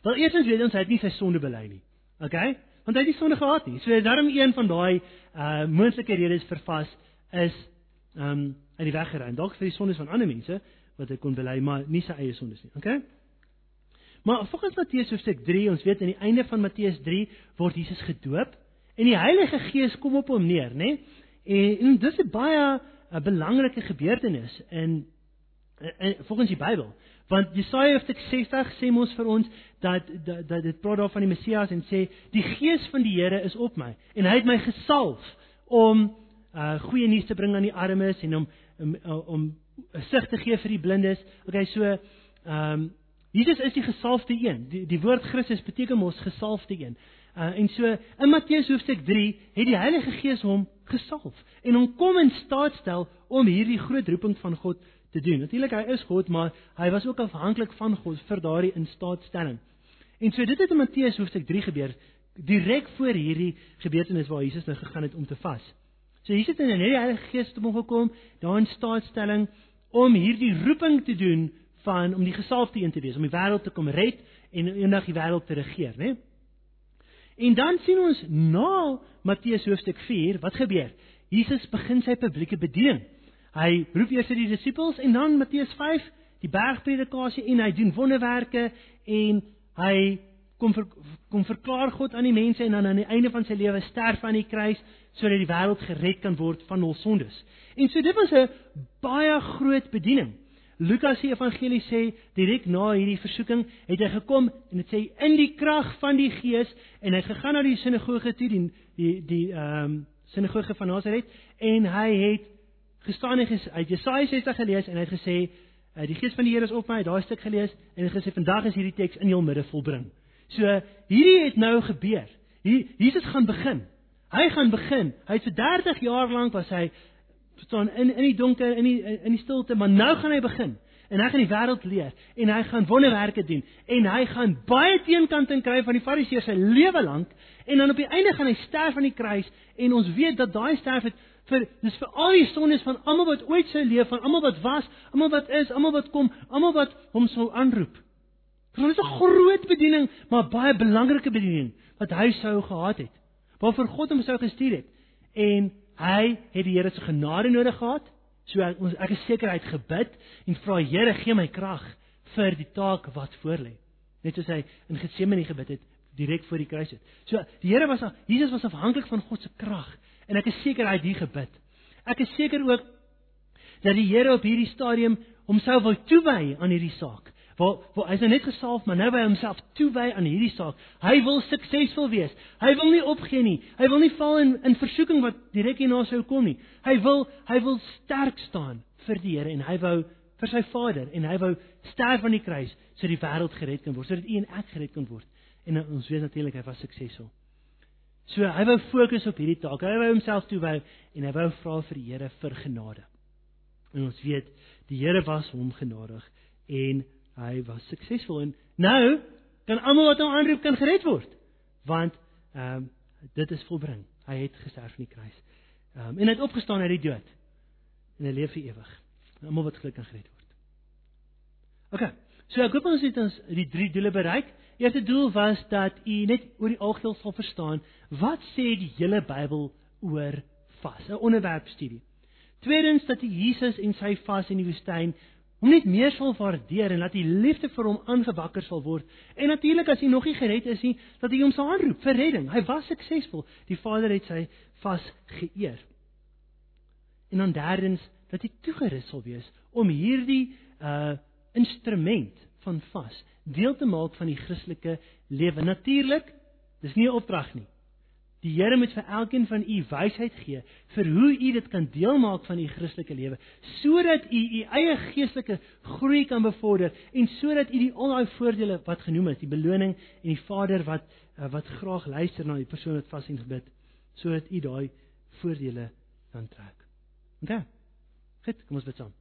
Wel eerstens weet ons hy het nie sy sonde bely nie. OK? Want hy het nie sonde gehad nie. So daarom een van daai uh moontlike redes vir vas is ehm um, uit die weg geruim. Dalk vir die sondes van ander mense wat hy kon bely, maar nie sy eie sondes nie. Okay? Maar volgens Matteus hoofstuk 3, ons weet aan die einde van Matteus 3 word Jesus gedoop en die Heilige Gees kom op hom neer, né? En, en dis 'n baie 'n belangrike gebeurtenis in, in, in volgens die Bybel. Want Jesaja hoofstuk 60 sê mos vir ons dat dat, dat dit praat daar van die Messias en sê die Gees van die Here is op my en hy het my gesalf om uh goeie nuus te bring aan die armes en om om om 'n sig te gee vir die blindes. Okay, so ehm um, Jesus is die gesalfde een. Die die woord Christus beteken mos gesalfde een. Uh en so in Matteus hoofstuk 3 het die Heilige Gees hom gesalf en hom kom in staat stel om hierdie groot roeping van God te doen. Natuurlik hy is God, maar hy was ook afhanklik van God vir daardie instaatstelling. En so dit het in Matteus hoofstuk 3 gebeur direk voor hierdie gebeurtenis waar Jesus nou gegaan het om te vas. So hier sit in die Heilige Gees te hom gekom, daar in staatstelling om hierdie roeping te doen van om die gesalfde een te wees, om die wêreld te kom red en eendag die wêreld te regeer, né? En dan sien ons na Matteus hoofstuk 4, wat gebeur? Jesus begin sy publieke bediening. Hy roep eers die disippels en dan Matteus 5, die bergpredikasie en hy doen wonderwerke en hy kom ver, kom verklaar God aan die mense en dan aan die einde van sy lewe sterf aan die kruis sodat die wêreld gered kan word van hul sondes. En so dit was 'n baie groot bediening. Lukas se evangelie sê direk na hierdie versoeking het hy gekom en dit sê in die krag van die Gees en hy gegaan na die sinagoge toe die die die ehm um, sinagoge van Nasaret en hy het gestaan en ges, hy het Jesaja 60 gelees en hy het gesê uh, die Gees van die Here is op my, daai stuk gelees en hy het gesê vandag is hierdie teks in jou midde volbring. So hierdie het nou gebeur. Hier Jesus gaan begin. Hy gaan begin. Hy het vir 30 jaar lank was hy staan in in die donker in die in die stilte, maar nou gaan hy begin. En hy gaan die wêreld leer en hy gaan wonderwerke doen en hy gaan baie teenkant in kry van die fariseërs sy lewe lank en dan op die einde gaan hy sterf aan die kruis en ons weet dat daai sterf het vir dis vir al die sondes van almal wat ooit sou leef, van almal wat was, almal wat is, almal wat kom, almal wat hom sou aanroep. Dit was 'n groot bediening, maar baie belangrike bediening wat hy sou gehad het. Waarvoor God hom sou gestuur het. En hy het die Here se genade nodig gehad. So ons ek is seker hy het gebid en vra Here gee my krag vir die taak wat voorlê. Net soos hy in Getsemane gebid het direk voor die kruis het. So die Here was Jesus was afhanklik van God se krag en ek is seker hy het hier gebid. Ek is seker ook dat die Here op hierdie stadium homself wou toewy aan hierdie saak. Waar waar hy's nou net gesalf, maar nou by homself toewy aan hierdie saak. Hy wil suksesvol wees. Hy wil nie opgee nie. Hy wil nie val in in versoeking wat direk hierna sou kom nie. Hy wil hy wil sterk staan vir die Here en hy wou vir sy Vader en hy wou sterf aan die kruis sodat die wêreld gered kan word, sodat u en ek gered kan word. En ons weet natuurlik hy was suksesvol. So hy wou fokus op hierdie taak. Hy wou homself toewy en hy wou vra vir die Here vir genade. En ons weet die Here was hom genadig en hy was suksesvol en nou kan almal wat hom aanroep kan gered word. Want ehm um, dit is volbring. Hy het gesterf aan die kruis. Ehm um, en hy het opgestaan uit die dood. En hy leef vir ewig. Almal wat gelukkig kan gered word. OK. So ek hoop ons het ons die drie doele bereik. Eerste doel was dat u net oor die algeheel sal verstaan wat sê die hele Bybel oor vas, 'n onderwerpstudie. Tweedens dat u Jesus en sy vas in die woestyn hom net meer sal waardeer en dat u liefde vir hom aangewakker sal word. En natuurlik as u nog nie gered is nie, dat u hom sal aanroep vir redding. Hy was suksesvol. Die Vader het sy vas geëer. En dan derdens dat hy toegerus sal wees om hierdie uh instrument van vas deel te maak van die Christelike lewe. Natuurlik, dis nie 'n opdrag nie. Die Here moet vir elkeen van u wysheid gee vir hoe u dit kan deel maak van u Christelike lewe, sodat u u eie geestelike groei kan bevorder en sodat u die al daai voordele wat genoem is, die beloning en die Vader wat uh, wat graag luister na die persoon wat vas en gebid, sodat u daai voordele kan trek. OK. Goed, kom ons saam.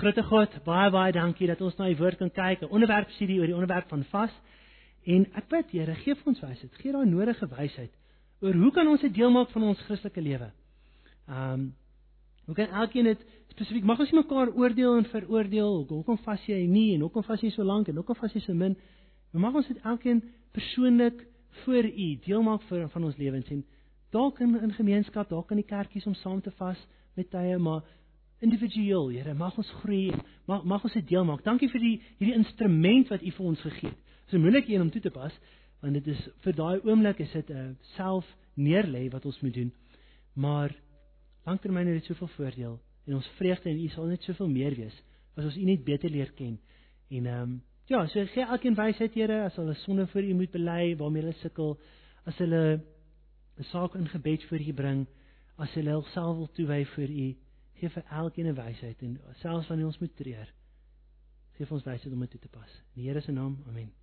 Grote God, baie baie dankie dat ons na u woord kan kyk, 'n onderwerp studie oor die onderwerp van vas. En ek bid Here, gee vir ons wysheid, gee daai nodige wysheid oor hoe kan ons dit deel maak van ons Christelike lewe. Ehm um, hoe kan elkeen dit spesifiek mag ons nie mekaar oordeel en veroordeel hoekom vas jy nie en hoekom vas jy so lank en hoekom vas jy so min. Maar mag ons dit elkeen persoonlik voor u deel maak vir van ons lewens en dalk in in gemeenskap, dalk in die kerkies om saam te vas met tye, maar individueel, Here, mag ons groei, mag mag ons dit deel maak. Dankie vir die hierdie instrument wat U vir ons gegee het. 'n moeilike een om toe te pas, want dit is vir daai oomblik is dit 'n uh, self neerlê wat ons moet doen. Maar lanktermyn het dit soveel voordeel en ons vreugde in U sal net soveel meer wees as ons U net beter leer ken. En ehm um, ja, so gee elkeen wysheid, Here, as hulle sonde voor U moet bely, waarmee hulle sukkel, as hulle 'n saak in gebed voor U bring, as hulle hulself wil toewy vir U gee vir elkeen 'n wysheid en selfs wanneer ons moet treur, gee vir ons wysheid om dit toe te pas. In die Here se naam. Amen.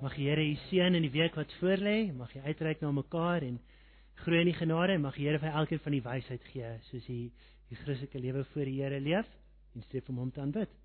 Mag die Here u seën in die week wat voorlê. Mag jy uitreik na mekaar en groei in die genade en mag die Here vir elkeen van die wysheid gee soos hy die Christelike lewe voor die Here leef en streef om hom te aanbid.